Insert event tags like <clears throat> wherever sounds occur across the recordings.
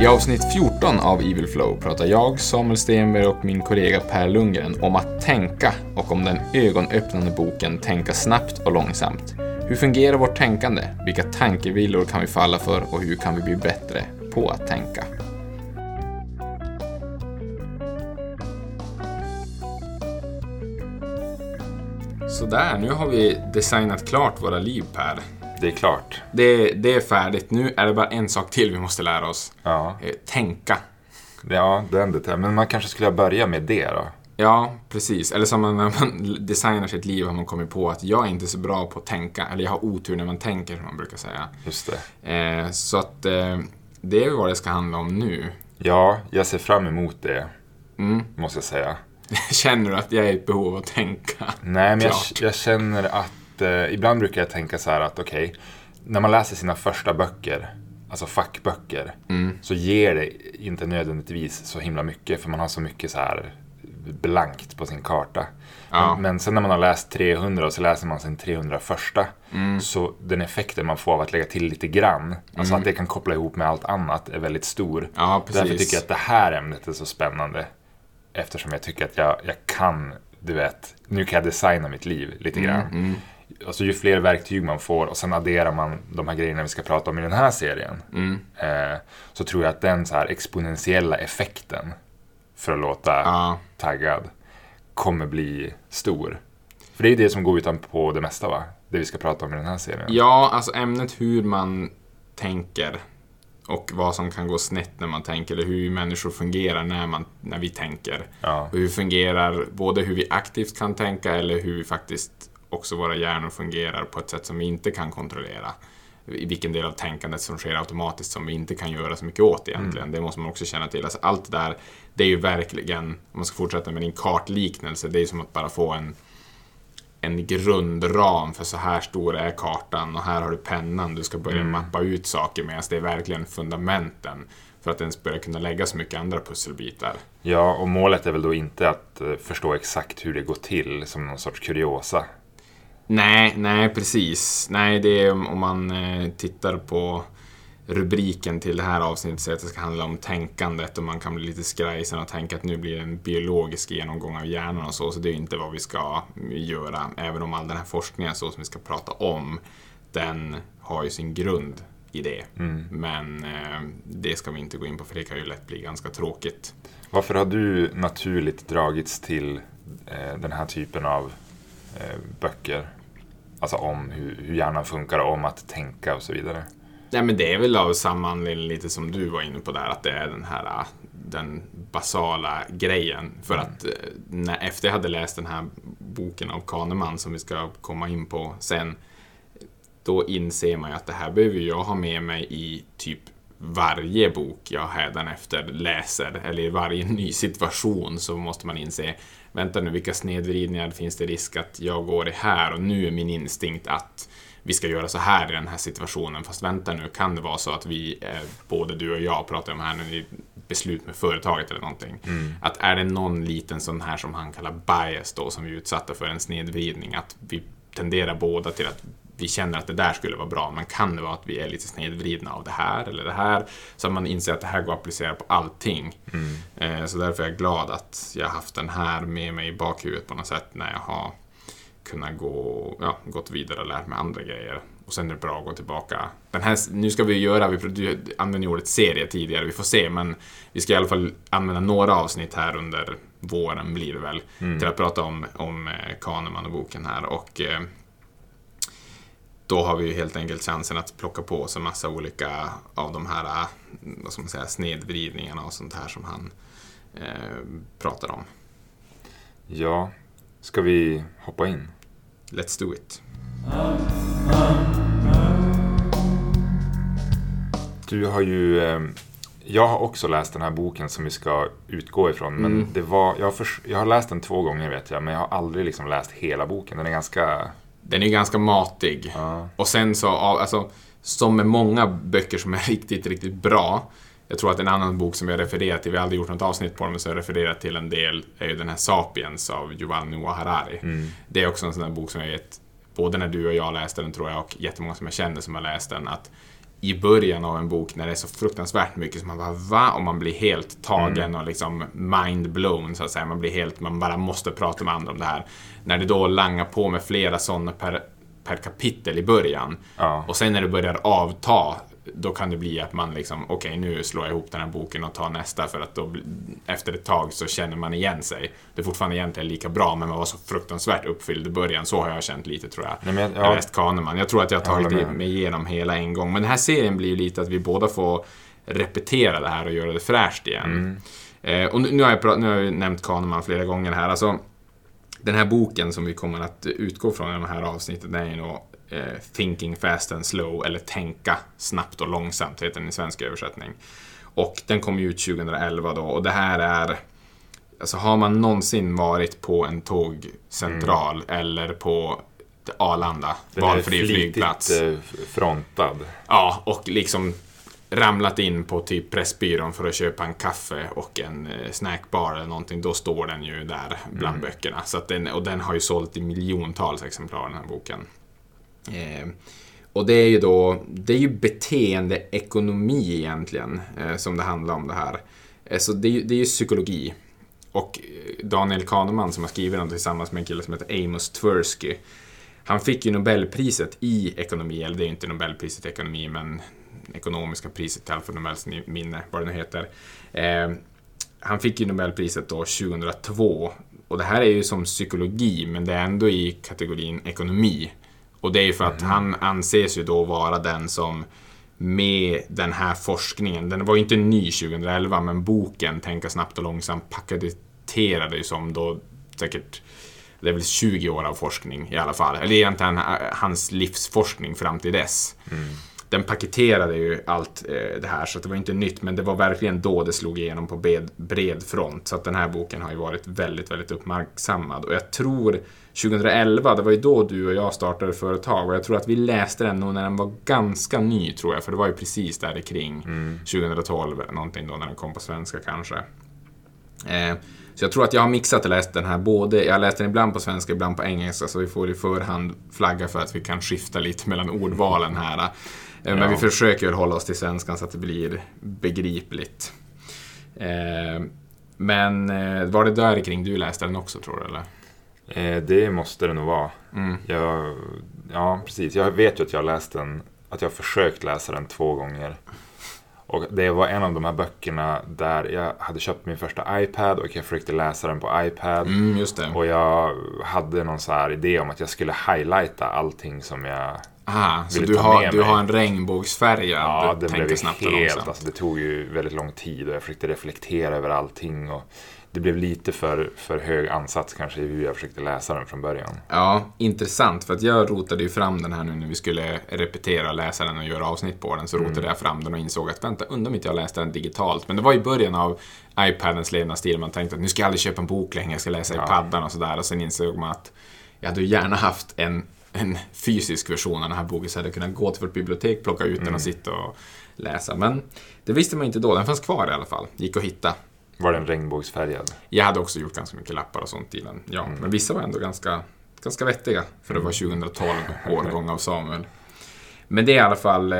I avsnitt 14 av Evil Flow pratar jag, Samuel Stenberg och min kollega Per Lundgren om att tänka och om den ögonöppnande boken Tänka snabbt och långsamt. Hur fungerar vårt tänkande? Vilka tankevillor kan vi falla för och hur kan vi bli bättre på att tänka? Sådär, nu har vi designat klart våra liv Per. Det är klart. Det, det är färdigt. Nu är det bara en sak till vi måste lära oss. Ja, Eh, Tänka. ja den det Men man kanske skulle börja med det då? Ja, precis. Eller som när man <laughs> designar sitt liv har man kommit på att jag är inte så bra på att tänka. Eller jag har otur när man tänker, som man brukar säga. Just det. Eh, så att eh, det är vad det ska handla om nu. Ja, jag ser fram emot det, Mm. måste jag säga. <laughs> Känner du att jag är i behov av att tänka? Nej, men jag, jag känner att eh, ibland brukar jag tänka så här att okej, när man läser sina första böcker, alltså fackböcker, Mm. så ger det inte nödvändigtvis så himla mycket för man har så mycket så här blankt på sin karta. Ja. Men, men sen när man har läst 300 och så läser man sin 301 Mm. så den effekten man får av att lägga till lite grann, alltså att det kan koppla ihop med allt annat, är väldigt stor. Ja. Därför tycker jag att det här ämnet är så spännande. Eftersom jag tycker att jag, jag kan, du vet, nu kan jag designa mitt liv lite grann. Mm. Alltså ju fler verktyg man får och sen adderar man de här grejerna vi ska prata om i den här serien. Mm. Eh, så tror jag att den så här exponentiella effekten, för att låta Ja. taggad, kommer bli stor. För det är ju det som går utanpå det mesta va? Det vi ska prata om i den här serien. Ja, alltså ämnet hur man tänker och vad som kan gå snett när man tänker, eller hur människor fungerar när, man, när vi tänker. Ja. Och hur fungerar, både hur vi aktivt kan tänka eller hur vi faktiskt också våra hjärnor fungerar på ett sätt som vi inte kan kontrollera. I vilken del av tänkandet som sker automatiskt som vi inte kan göra så mycket åt egentligen. Det måste man också känna till. Alltså allt det där, det är ju verkligen, om man ska fortsätta med din kartliknelse, det är som att bara få en en grundram för så här stor är kartan och här har du pennan du ska börja mappa ut saker med. Alltså det är verkligen fundamenten för att ens börja kunna lägga så mycket andra pusselbitar. ja, och målet är väl då inte att eh, förstå exakt hur det går till som någon sorts kuriosa. Nej, nej precis. Nej, det är om, man eh, tittar på rubriken till det här avsnittet säger att det ska handla om tänkandet och man kan bli lite skraj sen och tänka att nu blir det en biologisk genomgång av hjärnan och så, så det är inte vad vi ska göra. Även om all den här forskningen så som vi ska prata om, den har ju sin grund i det. Men eh, det ska vi inte gå in på för det kan ju lätt bli ganska tråkigt. Varför har du naturligt dragits till eh, den här typen av eh, böcker? Alltså om hur, hur hjärnan funkar och om att tänka och så vidare. Nej men det är väl av samma anledning lite som du var inne på där, att det är den här äh, den basala grejen. För att äh, när, efter jag hade läst den här boken av Kahneman som vi ska komma in på sen, då inser man ju att det här behöver jag ha med mig i typ varje bok jag hädanefter läser, eller i varje <laughs> ny situation så måste man inse, vänta nu, vilka snedvridningar finns det risk att jag går i här och nu är min instinkt att vi ska göra så här i den här situationen, fast vänta nu, kan det vara så att vi, eh, både du och jag pratar om här när vi beslut med företaget eller någonting, att är det någon liten sån här som han kallar bias då, som vi är utsatta för en snedvridning, att vi tenderar båda till att vi känner att det där skulle vara bra, men kan det vara att vi är lite snedvridna av det här eller det här? Så att man inser att det här går att applicera på allting. Eh, Så därför är jag glad att jag har haft den här med mig i bakhuvudet på något sätt när jag har kunnat gå, ja, gått vidare och lärt mig andra grejer. Och sen är det bra att gå tillbaka. Den här, nu ska vi göra, vi du använde ordet serie tidigare, vi får se, men vi ska i alla fall använda några avsnitt här under våren blir det väl, till att prata om, om eh, Kahneman och boken här. Och eh, då har vi ju helt enkelt chansen att plocka på oss en massa olika av de här eh, vad ska man säga, snedvridningarna och sånt här som han eh, pratar om. Ja, ska vi hoppa in? Let's do it. Du har ju... Eh, jag har också läst den här boken som vi ska utgå ifrån. Men Mm. det var, jag, har förs- jag har läst den två gånger vet jag, men jag har aldrig liksom läst hela boken. Den är ganska... Den är ganska matig. Ja. Och sen så, alltså, som med många böcker som är <laughs> riktigt, riktigt bra. Jag tror att en annan bok som jag refererat till, vi har aldrig gjort något avsnitt på den, men som jag refererat till en del, är ju den här Sapiens av Yuval Noah Harari. Det är också en sån här bok som jag gett, både när du och jag läste den tror jag, och jättemånga som jag känner som har läst den, att i början av en bok när det är så fruktansvärt mycket som man bara va? Och man blir helt tagen och liksom mind-blown så att säga. Man blir helt, man bara måste prata med andra om det här. När det då langar på med flera sådana per, per kapitel i början. Ja. Och sen när det börjar avta, då kan det bli att man liksom, okej okay, nu slår jag ihop den här boken och tar nästa för att då efter ett tag så känner man igen sig. Det är fortfarande egentligen lika bra men man var så fruktansvärt uppfylld i början. Så har jag känt lite tror jag. Nej, men jag- Jag ja. läst Kahneman. Jag tror att jag har tagit Jag håller det- med. mig igenom hela en gång. Men den här serien blir ju lite att vi båda får repetera det här och göra det fräscht igen. Eh, och nu, nu, har jag nu har jag nämnt Kahneman flera gånger här. Alltså, den här boken som vi kommer att utgå från i de här avsnitten den är ju nog eh, Thinking Fast and Slow, eller Tänka snabbt och långsamt, heter den i svensk översättning. Och den kom ut 2011 då, och det här är... Alltså har man någonsin varit på en tågcentral eller på Arlanda, Den är valfri flygplats. flitigt eh, frontad. Ja, och liksom ramlat in på typ Pressbyrån för att köpa en kaffe och en eh, snackbar eller någonting, då står den ju där bland böckerna. Så den, och den har ju sålt i miljontals exemplar den här boken. Eh, och det är ju då, det är ju beteendeekonomi egentligen eh, som det handlar om det här. Eh, så det är, ju- det är ju psykologi. Och eh, Daniel Kahneman som har skrivit den tillsammans med en kille som heter Amos Tversky. Han fick ju Nobelpriset i ekonomi, eller det är ju inte Nobelpriset i ekonomi, men ekonomiska priset till Alfred Nobels minne, vad det nu heter. Eh, han fick ju Nobelpriset då 2002. Och det här är ju som psykologi, men det är ändå i kategorin ekonomi. Och det är ju för att han anses ju då vara den som med den här forskningen, den var ju inte ny 2011, men boken Tänka snabbt och långsamt paketerade ju som då säkert det är väl 20 år av forskning i alla fall. Eller egentligen eh, hans livsforskning fram till dess. Den paketerade ju allt eh, det här så det var inte nytt men det var verkligen då det slog igenom på bred, bred front. Så att den här boken har ju varit väldigt, väldigt uppmärksammad. Och jag tror 2011, det var ju då du och jag startade företag och jag tror att vi läste den nog när den var ganska ny tror jag. För det var ju precis där kring 2012, någonting då när den kom på svenska kanske. Eh, så jag tror att jag har mixat och läst den här både, jag har läst den ibland på svenska, ibland på engelska, så vi får i förhand flagga för att vi kan skifta lite mellan ordvalen här. Eh, Men Ja. vi försöker väl hålla oss till svenskan så att det blir begripligt. Eh, Men eh, var det där kring du läste den också tror du eller? Eh, det måste det nog vara. Mm. Jag, ja, precis. Jag vet ju att jag har läst den, att jag har försökt läsa den två gånger. Och det var en av de här böckerna där jag hade köpt min första iPad och jag försökte läsa den på iPad. Mm, just det. Och jag hade någon så här idé om att jag skulle highlighta allting som jag... Aha, så ville du ta har, med du mig. har en regnbågsfärgad Ja, det tänker blev och helt... Alltså, det tog ju väldigt lång tid och jag försökte reflektera över allting. Och det blev lite för, för hög ansats kanske i hur jag försökte läsa den från början. Ja, intressant. För att jag rotade ju fram den här nu när vi skulle repetera, läsa den och göra avsnitt på den. Så rotade jag fram den och insåg att vänta, undrar om inte jag läste den digitalt. Men det var i början av iPadens levnadsstil. Man tänkte att nu ska jag aldrig köpa en bok längre, jag ska läsa i Ja. paddan och sådär. Och sen insåg man att jag hade gärna haft en, en fysisk version av den här boken så jag hade kunnat gå till vårt bibliotek, plocka ut den och sitta och läsa. Men det visste man inte då. Den fanns kvar i alla fall. Gick att hitta. Var den regnbågsfärgad? Jag hade också gjort ganska mycket lappar och sånt i den. Ja, men vissa var ändå ganska, ganska vettiga för det var 2012 <laughs> årgång av Samuel. Men det är i alla fall eh,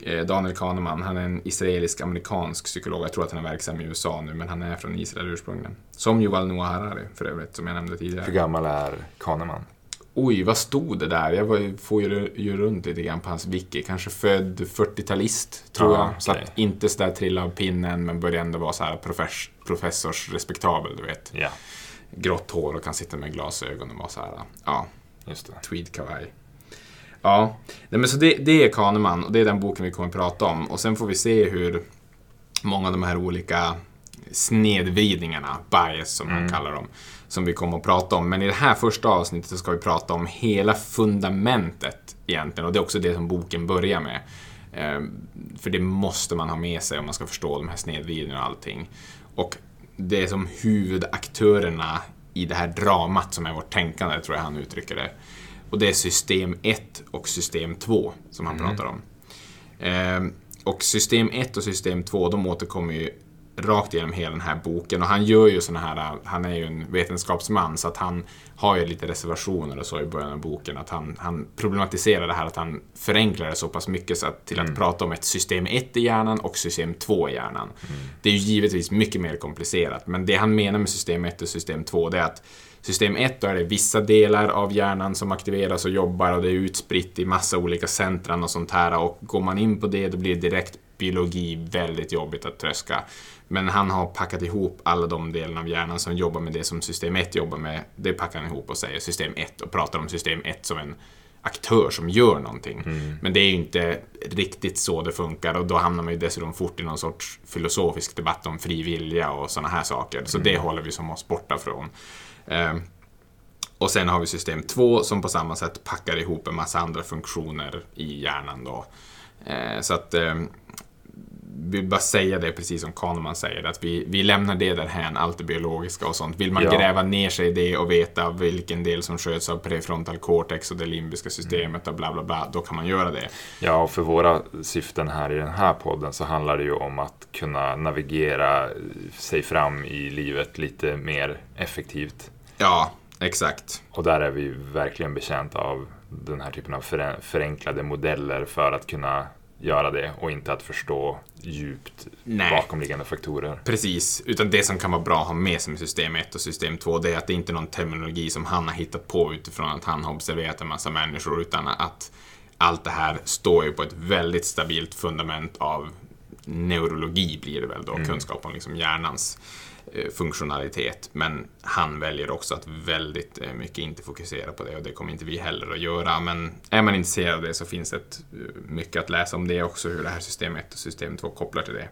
eh, Daniel Kahneman. Han är en israelisk-amerikansk psykolog. Jag tror att han är verksam i USA nu, men han är från Israel ursprungligen. Som Yuval Noah Harari för övrigt, som jag nämnde Hur tidigare. gammal är Kahneman? Oj, vad stod det där? Jag var, får ju, ju runt lite grann på hans wiki. Kanske född 40-talist, tror Ja, jag. Så okej. att inte så där trilla av pinnen, men började ändå vara så här profess, professorsrespektabel, du vet Ja, grått hår och kan sitta med glasögon och vara så här, ja, just det. tweedkavaj. Ja, nej, men så det, det är Kahneman och det är den boken vi kommer att prata om. Och sen får vi se hur många av de här olika snedvridningarna, bias som man kallar dem, som vi kommer att prata om. Men i det här första avsnittet så ska vi prata om hela fundamentet egentligen och det är också det som boken börjar med. Ehm, För det måste man ha med sig om man ska förstå de här snedvridningarna och allting. Och det är som huvudaktörerna i det här dramat som är vårt tänkande, tror jag han uttrycker det. Och det är system 1 och system 2 som han pratar om. Ehm, och system 1 och system 2, de återkommer ju rakt igenom hela den här boken. Och han gör ju såna här, han är ju en vetenskapsman så att han har ju lite reservationer och så i början av boken. Att han, han problematiserar det här att han förenklar det så pass mycket så att, till att prata om ett system 1 i hjärnan och system 2 i hjärnan. Det är ju givetvis mycket mer komplicerat, men det han menar med system 1 och system 2 det är att System 1 då är det vissa delar av hjärnan som aktiveras och jobbar och det är utspritt i massa olika centran och sånt här och går man in på det då blir direkt biologi väldigt jobbigt att tröska. Men han har packat ihop alla de delarna av hjärnan som jobbar med det som system 1 jobbar med. Det packar han ihop och säger system 1 och pratar om system 1 som en aktör som gör någonting. Mm. Men det är ju inte riktigt så det funkar och då hamnar man ju dessutom fort i någon sorts filosofisk debatt om fri vilja och sådana här saker. Så det håller vi som oss borta från. Eh, och sen har vi system 2 som på samma sätt packar ihop en massa andra funktioner i hjärnan då. Eh, så att eh, vi bara säga det precis som Kahneman säger, att vi, vi lämnar det därhän, allt det biologiska och sånt. Vill man Ja. gräva ner sig i det och veta vilken del som sköts av prefrontal cortex och det limbiska systemet och bla bla bla, då kan man göra det. Ja, och för våra syften här i den här podden så handlar det ju om att kunna navigera sig fram i livet lite mer effektivt. Ja, exakt. Och där är vi verkligen betjänta av den här typen av före- förenklade modeller för att kunna göra det och inte att förstå djupt Nej. bakomliggande faktorer. Precis, utan det som kan vara bra att ha med sig med system 1 och system 2 det är att det inte är någon terminologi som han har hittat på utifrån att han har observerat en massa människor utan att allt det här står ju på ett väldigt stabilt fundament av neurologi blir det väl då, kunskap om liksom hjärnans Eh, funktionalitet. Men han väljer också att väldigt eh, mycket inte fokusera på det och det kommer inte vi heller att göra. Men är man intresserad av det så finns det eh, mycket att läsa om det också, hur det här system 1 och system 2 kopplar till det.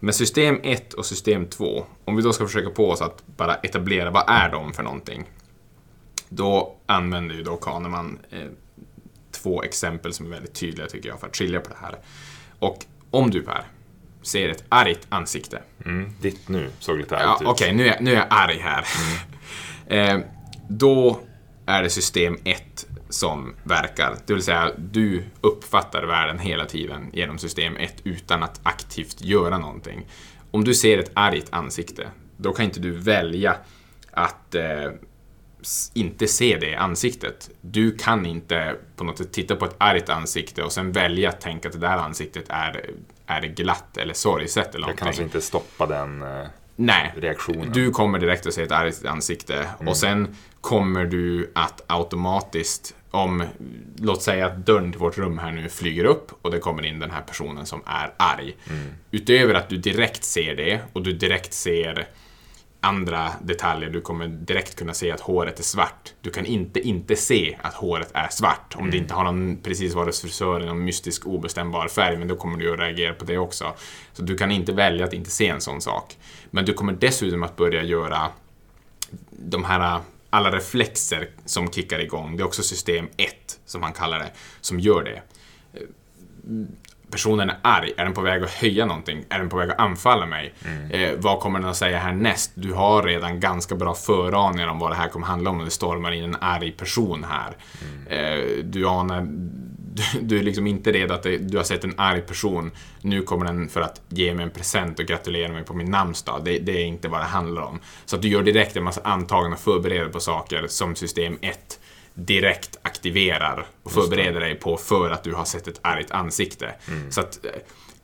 Men system 1 och system 2, om vi då ska försöka på oss att bara etablera vad är de för någonting? Då använder ju då Kahneman eh, två exempel som är väldigt tydliga tycker jag för att skilja på det här. Och om du Per ser ett argt ansikte. Mm, ditt nu såg lite Ja, argt ut. Okej, nu, är, nu är jag arg här. <laughs> eh, då är det system 1 som verkar. Det vill säga, du uppfattar världen hela tiden genom system 1 utan att aktivt göra någonting. Om du ser ett argt ansikte, då kan inte du välja att eh, inte se det ansiktet. Du kan inte på något sätt titta på ett argt ansikte och sen välja att tänka att det där ansiktet är, är glatt eller sorgset eller Jag någonting. kan alltså inte stoppa den eh, Nej, reaktionen. du kommer direkt att se ett argt ansikte och sen kommer du att automatiskt om, låt säga att dörren till vårt rum här nu flyger upp och det kommer in den här personen som är arg. Utöver att du direkt ser det och du direkt ser andra detaljer, du kommer direkt kunna se att håret är svart. Du kan inte inte se att håret är svart om det inte har någon, precis var hos frisören, någon mystisk obestämbar färg, men då kommer du att reagera på det också. Så du kan inte välja att inte se en sån sak. Men du kommer dessutom att börja göra de här alla reflexer som kickar igång. Det är också system 1, som han kallar det, som gör det. Personen är arg. Är den på väg att höja någonting? Är den på väg att anfalla mig? Eh, vad kommer den att säga härnäst? Du har redan ganska bra föraningar om vad det här kommer handla om när det stormar in en arg person här. Eh, du anar... Du, du är liksom inte redo att det, du har sett en arg person. Nu kommer den för att ge mig en present och gratulera mig på min namnsdag. Det, det är inte vad det handlar om. Så att du gör direkt en massa antaganden och förbereder på saker som system 1 direkt aktiverar och förbereder dig på för att du har sett ett argt ansikte. Så att eh,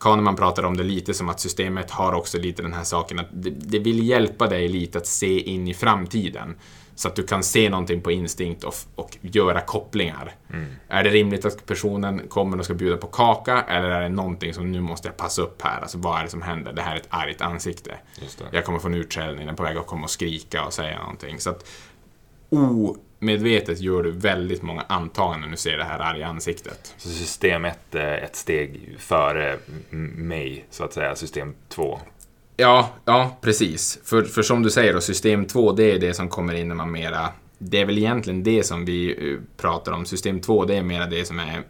Kahneman pratar om det lite som att systemet har också lite den här saken att det, det vill hjälpa dig lite att se in i framtiden. Så att du kan se någonting på instinkt och, och göra kopplingar. Är det rimligt att personen kommer och ska bjuda på kaka eller är det någonting som nu måste jag passa upp här? Alltså vad är det som händer? Det här är ett argt ansikte. Jag kommer få en utskällning, den är på väg att komma och skrika och säga någonting. Så att omedvetet gör du väldigt många antaganden när du ser det här arga ansiktet. Så system 1 är ett steg före mig, så att säga, system 2. Ja, ja precis. För, för som du säger då, system 2, det är det som kommer in när man mera... Det är väl egentligen det som vi eh, pratar om. System 2, det är mera det som är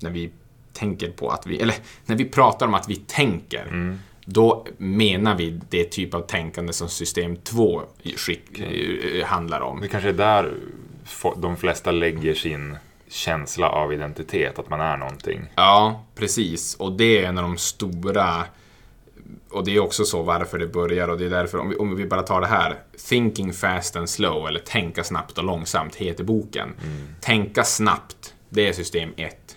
när vi tänker på att vi... Eller när vi pratar om att vi tänker. Då menar vi det typ av tänkande som system 2 skick, eh, handlar om. Det kanske är där de flesta lägger sin känsla av identitet, att man är någonting. Ja, precis. Och det är en av de stora och det är också så varför det börjar och det är därför, om vi, om vi bara tar det här. Thinking fast and slow, eller tänka snabbt och långsamt, heter boken. Tänka snabbt, det är system 1.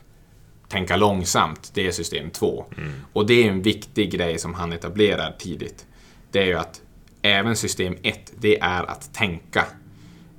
Tänka långsamt, det är system 2. Och det är en viktig grej som han etablerar tidigt. Det är ju att även system 1, det är att tänka.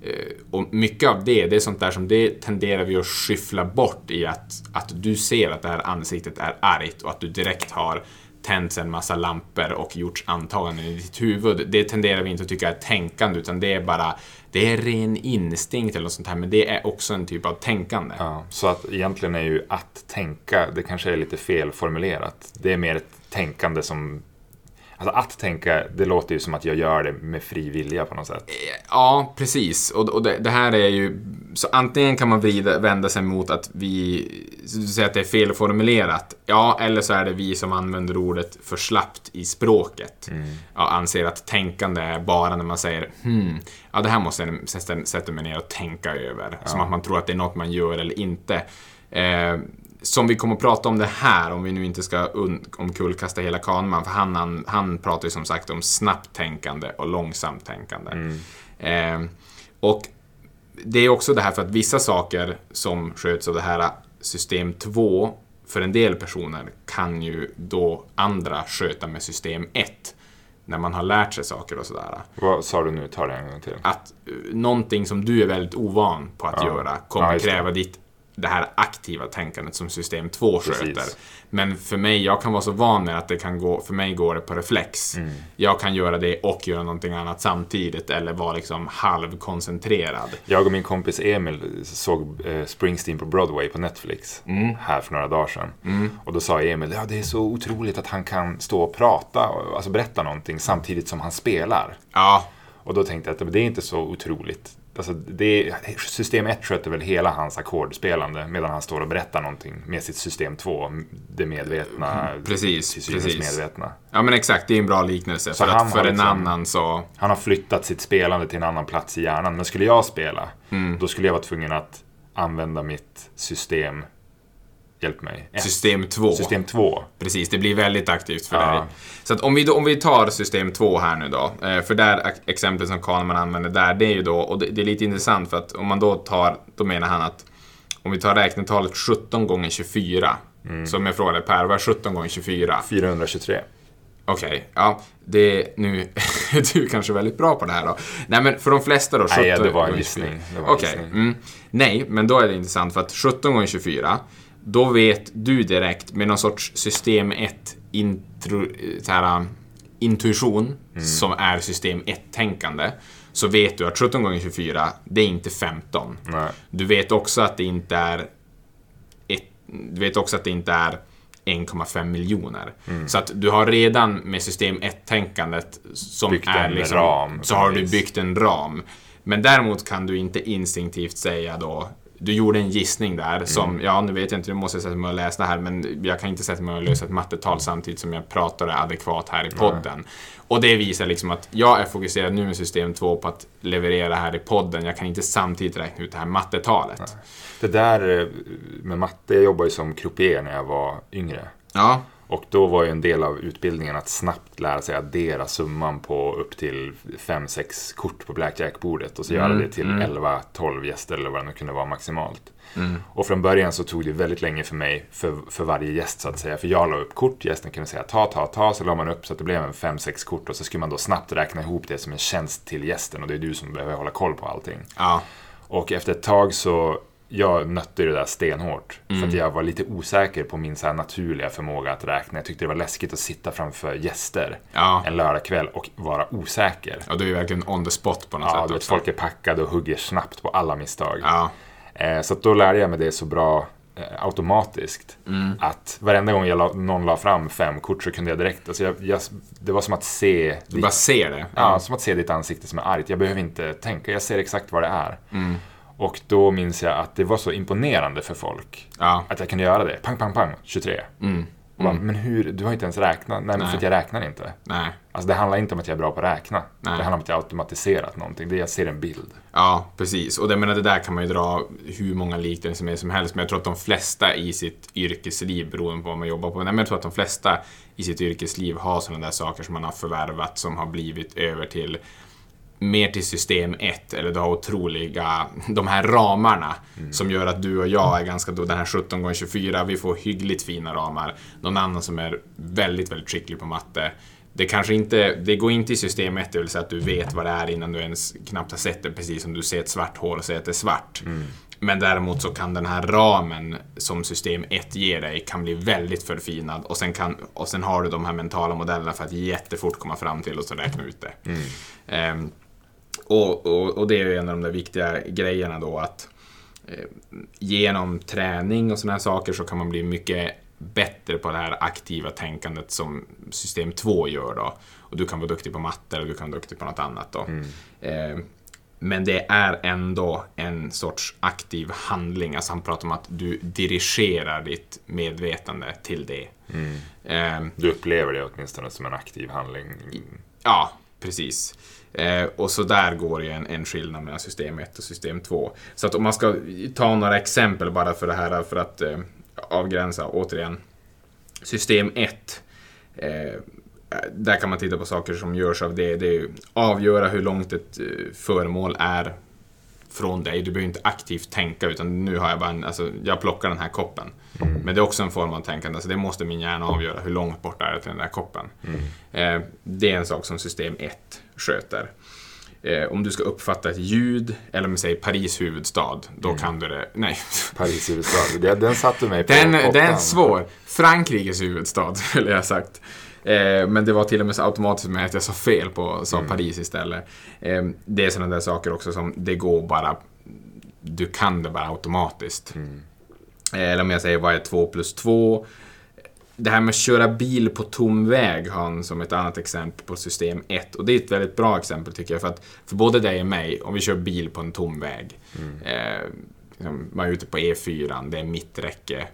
Eh, Och mycket av det, det är sånt där som det tenderar vi att skyffla bort i att, att du ser att det här ansiktet är argt och att du direkt har tänts en massa lampor och gjorts antaganden i ditt huvud. Det tenderar vi inte att tycka är tänkande utan det är bara, det är ren instinkt eller något sånt här men det är också en typ av tänkande. Ja, så att egentligen är ju att tänka, det kanske är lite felformulerat. Det är mer ett tänkande som... Alltså att tänka, det låter ju som att jag gör det med fri vilja på något sätt. Ja, precis. Och, och det, det här är ju... Så antingen kan man vrida, vända sig mot att vi... Du säger att det är felformulerat. Ja, eller så är det vi som använder ordet för slappt i språket. Ja, anser att tänkande är bara när man säger hmm, ja det här måste jag sätta, mig ner och tänka över. Som att man tror att det är något man gör eller inte. Eh, som vi kommer att prata om det här, om vi nu inte ska omkullkasta hela Kahneman, för han, han, han pratar ju som sagt om snabbt tänkande och långsamt tänkande. Eh, och det är också det här för att vissa saker som sköts av det här system 2 för en del personer kan ju då andra sköta med system 1 när man har lärt sig saker och sådär. Vad sa du nu? Ta det en gång till. Att eh, någonting som du är väldigt ovan på att Ja. göra kommer Ja, kräva ditt det här aktiva tänkandet som system 2 Precis. sköter. Men för mig, jag kan vara så van med att det kan gå, för mig går det på reflex. Mm. Jag kan göra det och göra någonting annat samtidigt eller vara liksom halvkoncentrerad. Jag och min kompis Emil såg eh, Springsteen på Broadway på Netflix Mm. här för några dagar sedan. Och då sa Emil, ja det är så otroligt att han kan stå och prata, alltså berätta någonting samtidigt som han spelar. Ja, Och då tänkte jag att det är inte så otroligt. Alltså, det, system 1 sköter väl hela hans ackordspelande medan han står och berättar någonting med sitt system 2, det medvetna, precis, till precis. medvetna. ja men exakt, det är en bra liknelse. Så för han att för en liksom- annan så... Han har flyttat sitt spelande till en annan plats i hjärnan. Men skulle jag spela, Mm. då skulle jag vara tvungen att använda mitt system, hjälp mig, Ett. System 2. system 2. Precis, det blir väldigt aktivt för Ja. dig. Så att om vi, då, om vi tar system 2 här nu då. eh, För där ex- exemplet som Kahneman använder där, det är ju då, och det, det är lite intressant för att om man då tar, då menar han att om vi tar räknetalet 17 gånger 24. Mm. Som jag frågade Per, vad är 17 gånger 24? 423. Okej, ja, det nu <laughs> är du kanske väldigt bra på det här då. Nej, men för de flesta då, 17 Nej, det var en gissning. 24. Det var en Okej, gissning. mm. nej, men då är det intressant för att 17 gånger 24, då vet du direkt med någon sorts system 1 intro, här, um, intuition, Mm. som är system 1-tänkande, så vet du att 17 gånger 24, det är inte 15. Nej. Du vet också att det inte är ett, du vet också att det inte är 1,5 miljoner. Mm. Så att du har redan med system 1-tänkandet som Byggt är liksom, ram, så har du byggt en ram. Men däremot kan du inte instinktivt säga då du gjorde en gissning där som, Mm. ja nu vet jag inte, nu måste jag sätta mig och läsa det här men jag kan inte sätta mig och lösa ett mattetal samtidigt som jag pratar adekvat här i podden. Och det visar liksom att jag är fokuserad nu med system 2 på att leverera här i podden. Jag kan inte samtidigt räkna ut det här mattetalet. Det där eh, med matte, jag jobbade ju som croupier när jag var yngre. Ja, Och då var ju en del av utbildningen att snabbt lära sig addera summan på upp till 5-6 kort på blackjack-bordet och så göra det till 11-12 gäster eller vad det nu kunde vara maximalt. Och från början så tog det väldigt länge för mig, för, för varje gäst så att säga. För jag la upp kort, gästen kunde säga ta, ta, ta, så la man upp så att det blev en 5-6 kort och så skulle man då snabbt räkna ihop det som en tjänst till gästen och det är du som behöver hålla koll på allting. ja, Och efter ett tag så, jag nötte det där stenhårt. För att jag var lite osäker på min så naturliga förmåga att räkna. Jag tyckte det var läskigt att sitta framför gäster ja. en lördagkväll och vara osäker. Ja, du är verkligen on the spot på något Ja, sätt också. folk är packade och hugger snabbt på alla misstag. Ja, Eh, så då lärde jag mig det så bra eh, automatiskt. Mm. Att varenda gång la, någon la fram fem kort så kunde jag direkt, alltså jag, jag, det var som att se du bara ser det. Ja, som att se ditt ansikte som är argt. Jag behöver inte tänka, jag ser exakt vad det är. Mm. Och då minns jag att det var så imponerande för folk Ja, att jag kunde göra det. Pang, pang, pang, 23. mm. Bara, men hur, du har inte ens räknat. Nej, men för att jag räknar inte. Nej. Alltså det handlar inte om att jag är bra på att räkna. Nej. Det handlar om att jag automatiserat någonting. Det är jag ser en bild. Ja, precis. Och det, menar, det där kan man ju dra hur många liknelser med som helst, men jag tror att de flesta i sitt yrkesliv, beroende på vad man jobbar på, men jag tror att de flesta i sitt yrkesliv har sådana där saker som man har förvärvat som har blivit över till mer till system 1, eller du har otroliga, de här ramarna som gör att du och jag är ganska, då den här 17 x 24 vi får hyggligt fina ramar. Någon annan som är väldigt, väldigt skicklig på matte, det kanske inte, det går inte i system 1, det vill säga att du vet vad det är innan du ens knappt har sett det, precis som du ser ett svart hål och säger att det är svart. Men däremot så kan den här ramen som system 1 ger dig kan bli väldigt förfinad och sen, kan, och sen har du de här mentala modellerna för att jättefort komma fram till och så räkna ut det. Ehm, och, och, och det är ju en av de där viktiga grejerna då att eh, genom träning och sådana här saker så kan man bli mycket bättre på det här aktiva tänkandet som system 2 gör då. Och du kan vara duktig på matte och du kan vara duktig på något annat då. Eh, men det är ändå en sorts aktiv handling. Alltså han pratar om att du dirigerar ditt medvetande till det. Eh, Du upplever det åtminstone som en aktiv handling. Ja, precis. Eh, och så där går ju en, en skillnad mellan system 1 och system 2. Så att om man ska ta några exempel bara för det här för att eh, avgränsa återigen. System 1. Eh, där kan man titta på saker som görs av det. Det är ju avgöra hur långt ett eh, föremål är från dig. Du behöver inte aktivt tänka utan nu har jag bara en, alltså, jag plockar den här koppen. Men det är också en form av tänkande, så det måste min hjärna avgöra hur långt bort är det till den där koppen. Eh, det är en sak som system 1 sköter. Eh, om du ska uppfatta ett ljud, eller om vi säger Paris huvudstad, då kan du det. Nej, Paris huvudstad. Det- Den satte mig på den, den är svår. Frankrikes huvudstad, <laughs> skulle jag ha sagt. Eh, men det var till och med så automatiskt med att jag sa fel på sa Paris istället. Eh, det är sådana där saker också som det går bara... Du kan det bara automatiskt. Eh, eller om jag säger vad är 2 plus 2? Det här med att köra bil på tom väg har han som ett annat exempel på system 1. Och det är ett väldigt bra exempel tycker jag. För att för både dig och mig, om vi kör bil på en tom väg. Eh, liksom, man är ute på E4, det är mitträcke.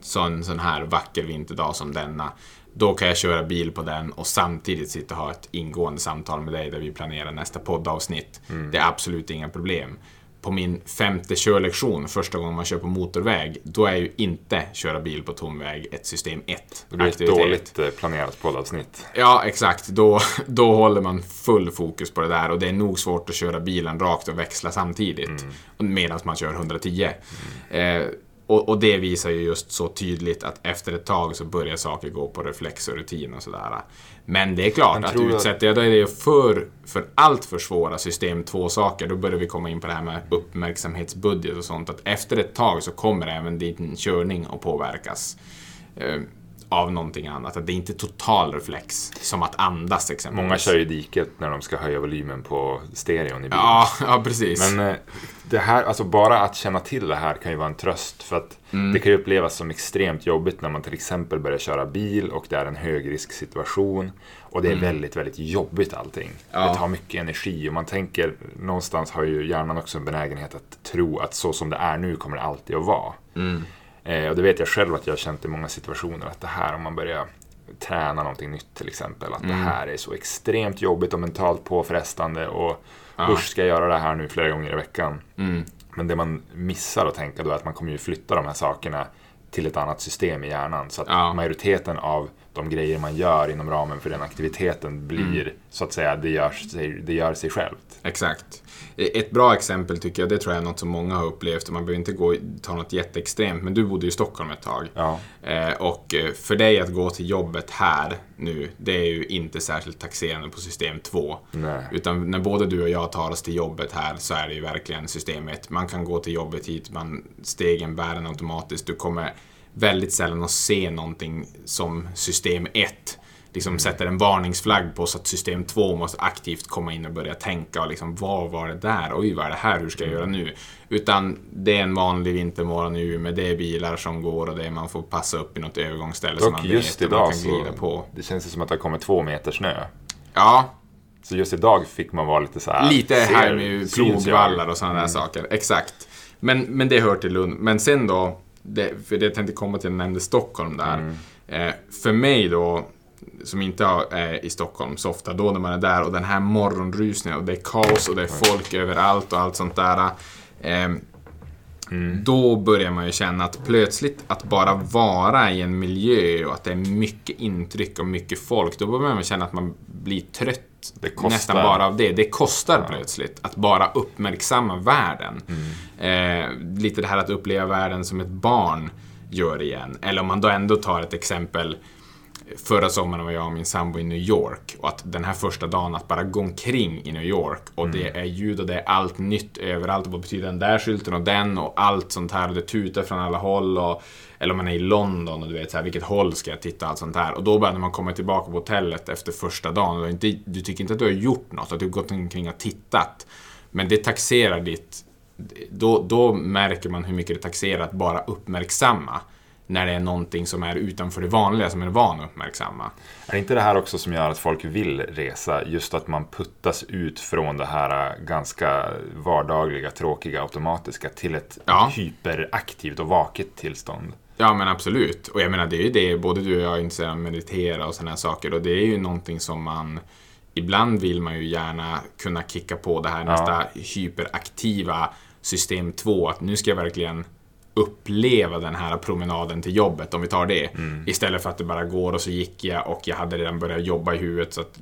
Så en sån här vacker vinterdag som denna. Då kan jag köra bil på den och samtidigt sitta och ha ett ingående samtal med dig där vi planerar nästa poddavsnitt. Det är absolut inga problem. På min femte körlektion, första gången man kör på motorväg, då är ju inte köra bil på tom väg ett system 1 Det blir ett dåligt eh, planerat poddavsnitt. Ja, exakt. Då, <laughs> då håller man full fokus på det där och det är nog svårt att köra bilen rakt och växla samtidigt medan man kör 110. Eh, och, och det visar ju just så tydligt att efter ett tag så börjar saker gå på reflex och rutin och sådär. Men det är klart att utsätter jag dig för, för allt för svåra system 2-saker, då börjar vi komma in på det här med uppmärksamhetsbudget och sånt. Att efter ett tag så kommer även din körning att påverkas. Av någonting annat. Att det är inte total reflex, som att andas exempelvis. Många kör i diket när de ska höja volymen på stereon i bilen. Ja, ja precis. Men eh, det här, alltså bara att känna till det här kan ju vara en tröst. För att Mm. det kan ju upplevas som extremt jobbigt när man till exempel börjar köra bil och det är en högrisksituation. Och det är väldigt, väldigt jobbigt allting. Mm. Ja. Det tar mycket energi och man tänker, någonstans har ju hjärnan också en benägenhet att tro att så som det är nu kommer det alltid att vara. Mm. Eh, och det vet jag själv att jag har känt i många situationer att det här om man börjar träna någonting nytt till exempel. Att det Mm. här är så extremt jobbigt och mentalt påfrestande och Ja. usch ska jag göra det här nu flera gånger i veckan. Mm. Men det man missar att tänka då är att man kommer ju flytta de här sakerna till ett annat system i hjärnan. Så att Ja. majoriteten av de grejer man gör inom ramen för den aktiviteten blir Mm. så att säga, det gör sig, det gör sig självt. Exakt. Ett bra exempel tycker jag, det tror jag är något som många har upplevt. Man behöver inte gå, ta något jätteextremt, men du bodde i Stockholm ett tag. Ja. Eh, och eh, för dig att gå till jobbet här nu, det är ju inte särskilt taxerande på system 2. Nej. Utan när både du och jag tar oss till jobbet här så är det ju verkligen system 1. Man kan gå till jobbet hit, man, stegen bär en automatiskt. Du kommer väldigt sällan att se någonting som system 1 liksom sätter en varningsflagg på så att system 2 måste aktivt komma in och börja tänka och liksom vad var det där? Oj, vad är det här? Hur ska jag göra nu? Utan det är en vanlig vintermorgon i Umeå, det är bilar som går och det är man får passa upp i något övergångsställe som Dock man just vet och man idag kan glida på. det känns som att det har kommit två meter snö. Ja, Så just idag fick man vara lite så här. Lite här med plogvallar och sådana där saker. Exakt. Men, men det hör till Lund. Men sen då, det, för det jag tänkte komma till, jag nämnde Stockholm där. Eh, för mig då, som inte är i Stockholm så ofta, då när man är där och den här morgonrusningen och det är kaos och det är folk överallt och allt sånt där. Eh, Mm. Då börjar man ju känna att plötsligt att bara vara i en miljö och att det är mycket intryck och mycket folk, då börjar man känna att man blir trött nästan bara av det. Det kostar ja. plötsligt att bara uppmärksamma världen. Mm. Eh, lite det här att uppleva världen som ett barn gör igen. Eller om man då ändå tar ett exempel Förra sommaren var jag och min sambo i New York och att den här första dagen att bara gå omkring i New York och mm. det är ljud och det är allt nytt överallt. Vad betyder den där skylten och den och allt sånt här och det tutar från alla håll. Och, eller om man är i London och du vet så här, vilket håll ska jag titta och allt sånt här. Och då bara när man kommer tillbaka på hotellet efter första dagen och inte, du tycker inte att du har gjort något, att du har gått omkring och tittat. Men det taxerar ditt... Då, då märker man hur mycket det taxerar att bara uppmärksamma när det är någonting som är utanför det vanliga som är van att uppmärksamma. Är inte det här också som gör att folk vill resa? Just att man puttas ut från det här ganska vardagliga, tråkiga, automatiska till ett ja. hyperaktivt och vaket tillstånd. Ja men absolut. Och jag menar det är ju det, både du och jag är intresserade av att meditera och sådana här saker och det är ju någonting som man Ibland vill man ju gärna kunna kicka på det här ja. nästa hyperaktiva system 2, att nu ska jag verkligen uppleva den här promenaden till jobbet, om vi tar det. Mm. Istället för att det bara går och så gick jag och jag hade redan börjat jobba i huvudet. Så att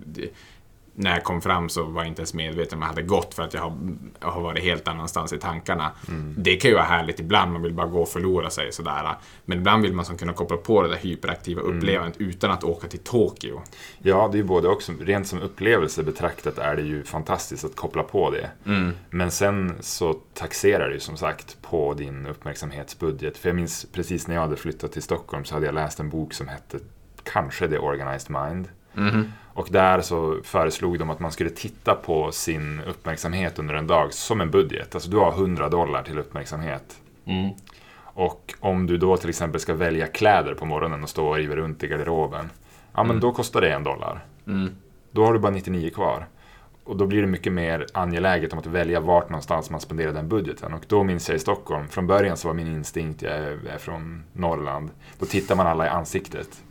när jag kom fram så var jag inte ens medveten om jag hade gått för att jag har, jag har varit helt annanstans i tankarna. Mm. Det kan ju vara härligt ibland, man vill bara gå och förlora sig sådär. Men ibland vill man som kunna koppla på det där hyperaktiva mm. upplevandet mm. utan att åka till Tokyo. Ja, det är ju både också, rent som upplevelse betraktat är det ju fantastiskt att koppla på det. Mm. Men sen så taxerar det ju som sagt på din uppmärksamhetsbudget. För jag minns precis när jag hade flyttat till Stockholm så hade jag läst en bok som hette kanske The Organized Mind. Mm. Och där så föreslog de att man skulle titta på sin uppmärksamhet under en dag som en budget. Alltså du har 100 dollar till uppmärksamhet. Mm. Och om du då till exempel ska välja kläder på morgonen och stå och riva runt i garderoben. Ja men mm. då kostar det en dollar. Mm. Då har du bara 99 kvar. Och då blir det mycket mer angeläget om att välja vart någonstans man spenderar den budgeten. Och då minns jag i Stockholm, från början så var min instinkt, jag är från Norrland, då tittar man alla i ansiktet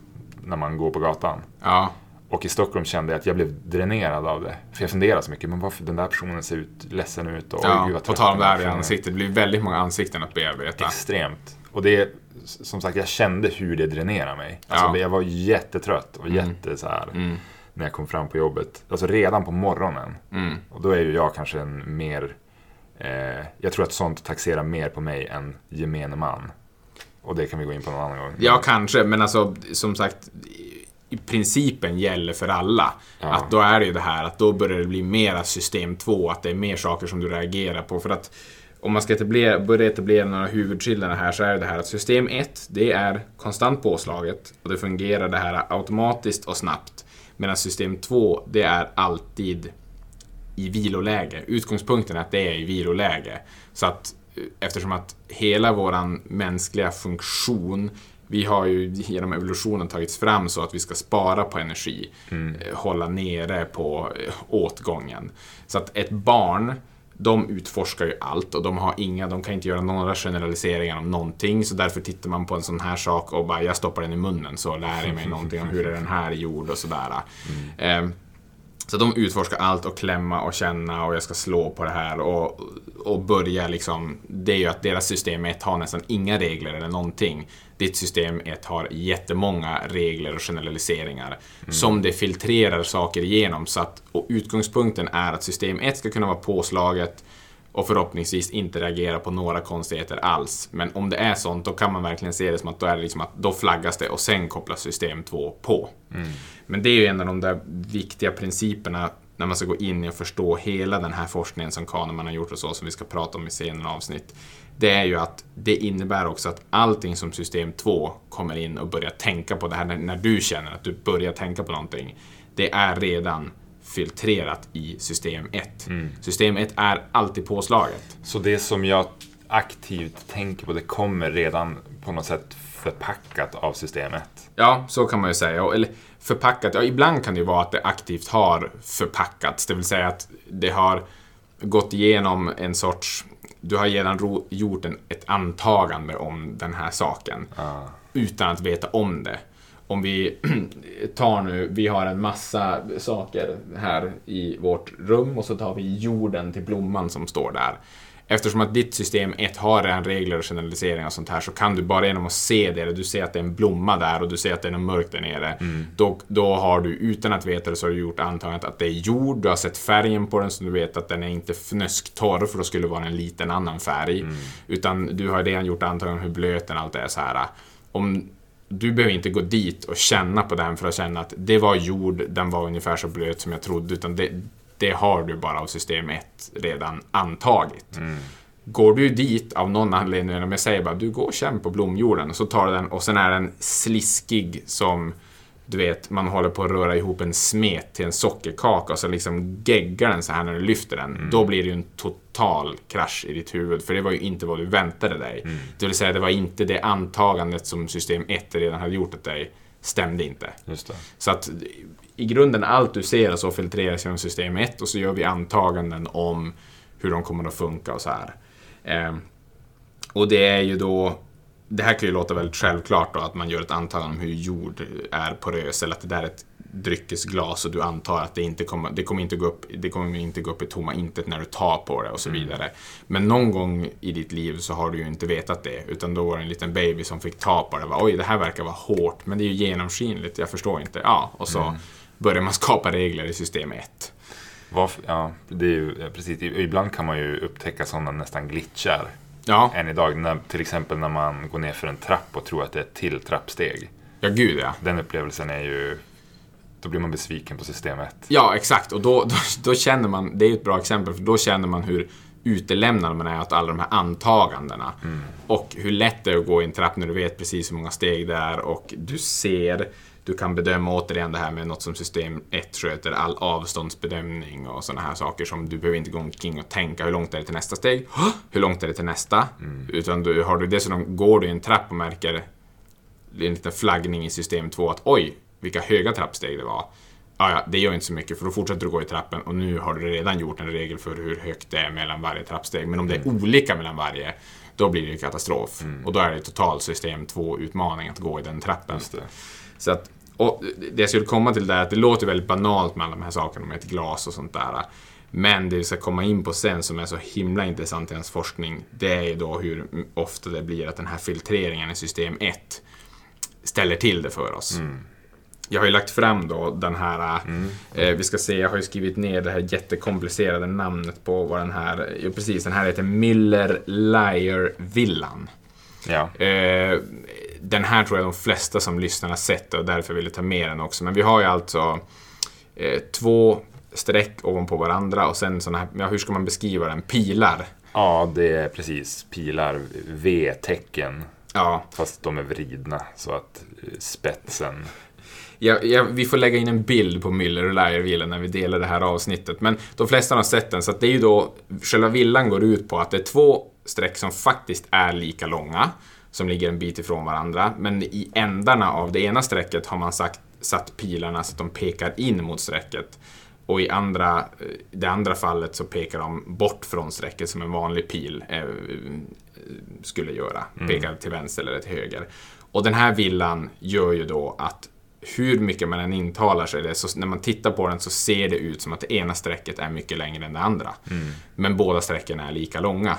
när man går på gatan. Ja. Och i Stockholm kände jag att jag blev dränerad av det. För jag funderade så mycket, men varför den där personen ser ut ledsen ut? Och, ja, gud, det här i ansiktet, det blir väldigt många ansikten att bearbeta. Extremt. Och det, som sagt, jag kände hur det dränerade mig. Alltså, ja. Jag var jättetrött och mm. jätte så här, mm. när jag kom fram på jobbet. Alltså redan på morgonen. Mm. Och då är ju jag kanske en mer... Eh, jag tror att sånt taxerar mer på mig än gemene man. Och det kan vi gå in på någon annan gång. Ja, kanske. Men alltså, som sagt, i principen gäller för alla. Ja. Att då är det ju det här att då börjar det bli mera system 2, att det är mer saker som du reagerar på. För att om man ska etablera, börja etablera några huvudskillnader här så är det här att system 1, det är konstant påslaget och det fungerar det här automatiskt och snabbt. Medan system 2, det är alltid i viloläge. Utgångspunkten är att det är i viloläge. Så att eh, eftersom att hela våran mänskliga funktion vi har ju genom evolutionen tagits fram så att vi ska spara på energi, mm. Eh, hålla nere på eh, åtgången. Så att ett barn, de utforskar ju allt och de har inga, de kan inte göra några generaliseringar om någonting. Så därför tittar man på en sån här sak och bara, jag stoppar den i munnen så lär jag mig någonting om hur är den här gjord och sådär. Mm. Eh, så de utforskar allt och klämma och känna och jag ska slå på det här och, och börja liksom. Det är ju att deras system 1 har nästan inga regler eller någonting. Ditt system 1 har jättemånga regler och generaliseringar mm. som det filtrerar saker igenom. Så att, och utgångspunkten är att system 1 ska kunna vara påslaget och förhoppningsvis inte reagera på några konstigheter alls. Men om det är sånt, då kan man verkligen se det som att då, är det liksom att då flaggas det och sen kopplas system 2 på. Mm. Men det är ju en av de där viktiga principerna när man ska gå in och förstå hela den här forskningen som Kahneman har gjort och så, som vi ska prata om i senare avsnitt. Det är ju att det innebär också att allting som system 2 kommer in och börjar tänka på det här, när du känner att du börjar tänka på någonting. Det är redan filtrerat i system 1. Mm. System 1 är alltid påslaget. Så det som jag aktivt tänker på, det kommer redan på något sätt förpackat av system 1? Ja, så kan man ju säga. Eller förpackat, ja ibland kan det vara att det aktivt har förpackats, det vill säga att det har gått igenom en sorts du har redan gjort en, ett antagande om den här saken ah. utan att veta om det. om vi <clears throat> tar nu, vi har en massa saker här i vårt rum och så tar vi jorden till blomman som står där. Eftersom att ditt system 1 har redan regler och generaliseringar och sånt här så kan du bara genom att se det, du ser att det är en blomma där och du ser att det är något mörkt där nere. Mm. Då, då har du, utan att veta det, så har du gjort antagandet att det är jord, du har sett färgen på den så du vet att den är inte fnösktorr för då skulle det vara en liten annan färg. Mm. Utan du har redan gjort antagandet hur blöt den allt är så här. Om, du behöver inte gå dit och känna på den för att känna att det var jord, den var ungefär så blöt som jag trodde, utan det, det har du bara av system 1 redan antagit. Mm. Går du dit av någon anledning, om jag säger bara du går och känn på blomjorden och så tar du den och sen är den sliskig som du vet, man håller på att röra ihop en smet till en sockerkaka och så liksom geggar den så här när du lyfter den. Då blir det ju en total krasch i ditt huvud, för det var ju inte vad du väntade dig. Det vill säga, det var inte det antagandet som system 1 redan hade gjort åt dig, stämde inte. Så att i grunden allt du ser så filtreras genom system 1 och så gör vi antaganden om hur de kommer att funka och så här. Eh, och det är ju då det här kan ju låta väldigt självklart då, att man gör ett antagande om hur jord är porös, eller att det där är ett dryckesglas och du antar att det inte kommer, det kommer inte gå upp, det kommer inte gå upp i tomma intet när du tar på det och så vidare. Men någon gång i ditt liv så har du ju inte vetat det, utan då var det en liten baby som fick ta på det. Bara, Oj, det här verkar vara hårt, men det är ju genomskinligt, jag förstår inte. Ja, och så börjar man skapa regler i system 1. Varför, ja, det är ju, precis. Ibland kan man ju upptäcka sådana nästan glitchar Ja, än idag. När, till exempel när man går ner för en trapp och tror att det är ett till trappsteg. ja gud ja. Den upplevelsen är ju... Då blir man besviken på systemet. Ja, exakt. Och då, då, då känner man, det är ett bra exempel, för då känner man hur utelämnad man är åt alla de här antagandena. Och hur lätt det är att gå i en trapp när du vet precis hur många steg det är och du ser, du kan bedöma återigen det här med något som system 1 sköter, all avståndsbedömning och sådana här saker som du behöver inte gå omkring och tänka hur långt är det till nästa steg, hur långt är det till nästa? Utan du, har du dessutom, går du i en trapp och märker en liten flaggning i system 2 att oj, vilka höga trappsteg det var. Ja, ja, det gör inte så mycket för då fortsätter du gå i trappen och nu har du redan gjort en regel för hur högt det är mellan varje trappsteg. Men om det är olika mellan varje, då blir det katastrof. Och då är det total system 2-utmaning att gå i den trappen. Så att, och det jag skulle komma till det är att det låter väldigt banalt med alla de här sakerna med ett glas och sånt där. Men det vi ska komma in på sen som är så himla intressant i ens forskning, det är ju då hur ofta det blir att den här filtreringen i system 1 ställer till det för oss. Jag har ju lagt fram då den här, eh, vi ska se, jag har ju skrivit ner det här jättekomplicerade namnet på vad den här, jo precis, den här heter Müller-Lyer-villan. Ja. Eh, den här tror jag de flesta som lyssnar har sett och därför vill jag ta med den också. Men vi har ju alltså eh, två streck ovanpå varandra och sen såna här, ja, hur ska man beskriva den? Pilar. ja, det är precis pilar, V-tecken. Ja, Fast de är vridna så att eh, spetsen... Ja, ja, vi får lägga in en bild på Müller och Lyer-villan när vi delar det här avsnittet. Men de flesta har sett den, så att det är ju då... Själva villan går ut på att det är två streck som faktiskt är lika långa, som ligger en bit ifrån varandra. Men i ändarna av det ena strecket har man sagt, satt pilarna så att de pekar in mot strecket. Och i andra, eh, det andra fallet så pekar de bort från strecket som en vanlig pil eh, skulle göra. Pekar till vänster eller till höger. Och den här villan gör ju då att hur mycket man än intalar sig det, så när man tittar på den så ser det ut som att det ena strecket är mycket längre än det andra. Men båda strecken är lika långa.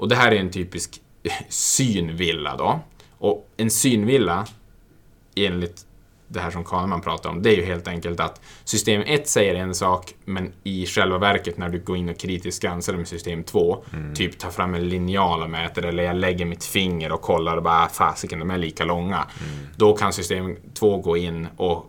Och det här är en typisk synvilla då. Och en synvilla, enligt det här som Kahneman pratar om, det är ju helt enkelt att system 1 säger en sak, men i själva verket när du går in och kritiskt granskar med system 2, typ tar fram en linjal och mäter, eller jag lägger mitt finger och kollar och bara, "Ah, fasiken, de är lika långa. Då kan system 2 gå in och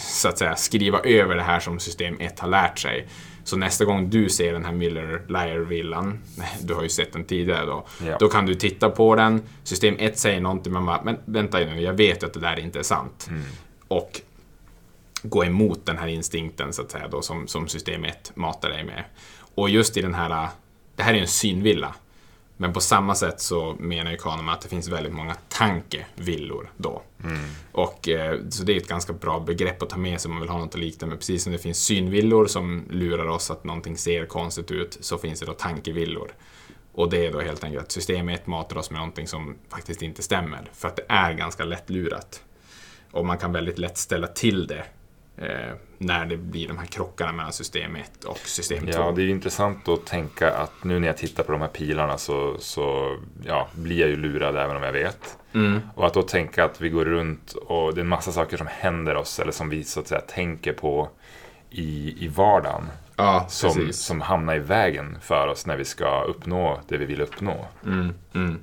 så att säga skriva över det här som system 1 har lärt sig. Så nästa gång du ser den här Miller-Lyer-villan, <laughs> du har ju sett den tidigare då, Ja. då kan du titta på den, system 1 säger någonting, man bara, men vänta nu, jag vet att det där inte är sant. Och gå emot den här instinkten så att säga då som, som system 1 matar dig med. Och just i den här, det här är ju en synvilla. Men på samma sätt så menar ju Kahneman att det finns väldigt många tankevillor då. Och, eh, så det är ett ganska bra begrepp att ta med sig om man vill ha något att likna med. Precis som det finns synvillor som lurar oss att någonting ser konstigt ut, så finns det då tankevillor. Och det är då helt enkelt att system 1 matar oss med någonting som faktiskt inte stämmer. För att det är ganska lättlurat. Och man kan väldigt lätt ställa till det eh, när det blir de här krockarna mellan system 1 och system 2. Ja, det är intressant att tänka att nu när jag tittar på de här pilarna så, så ja, blir jag ju lurad även om jag vet. Mm. Och att då tänka att vi går runt och det är en massa saker som händer oss eller som vi så att säga tänker på i, i vardagen. Ja, Som, precis. som hamnar i vägen för oss när vi ska uppnå det vi vill uppnå. Mm, mm.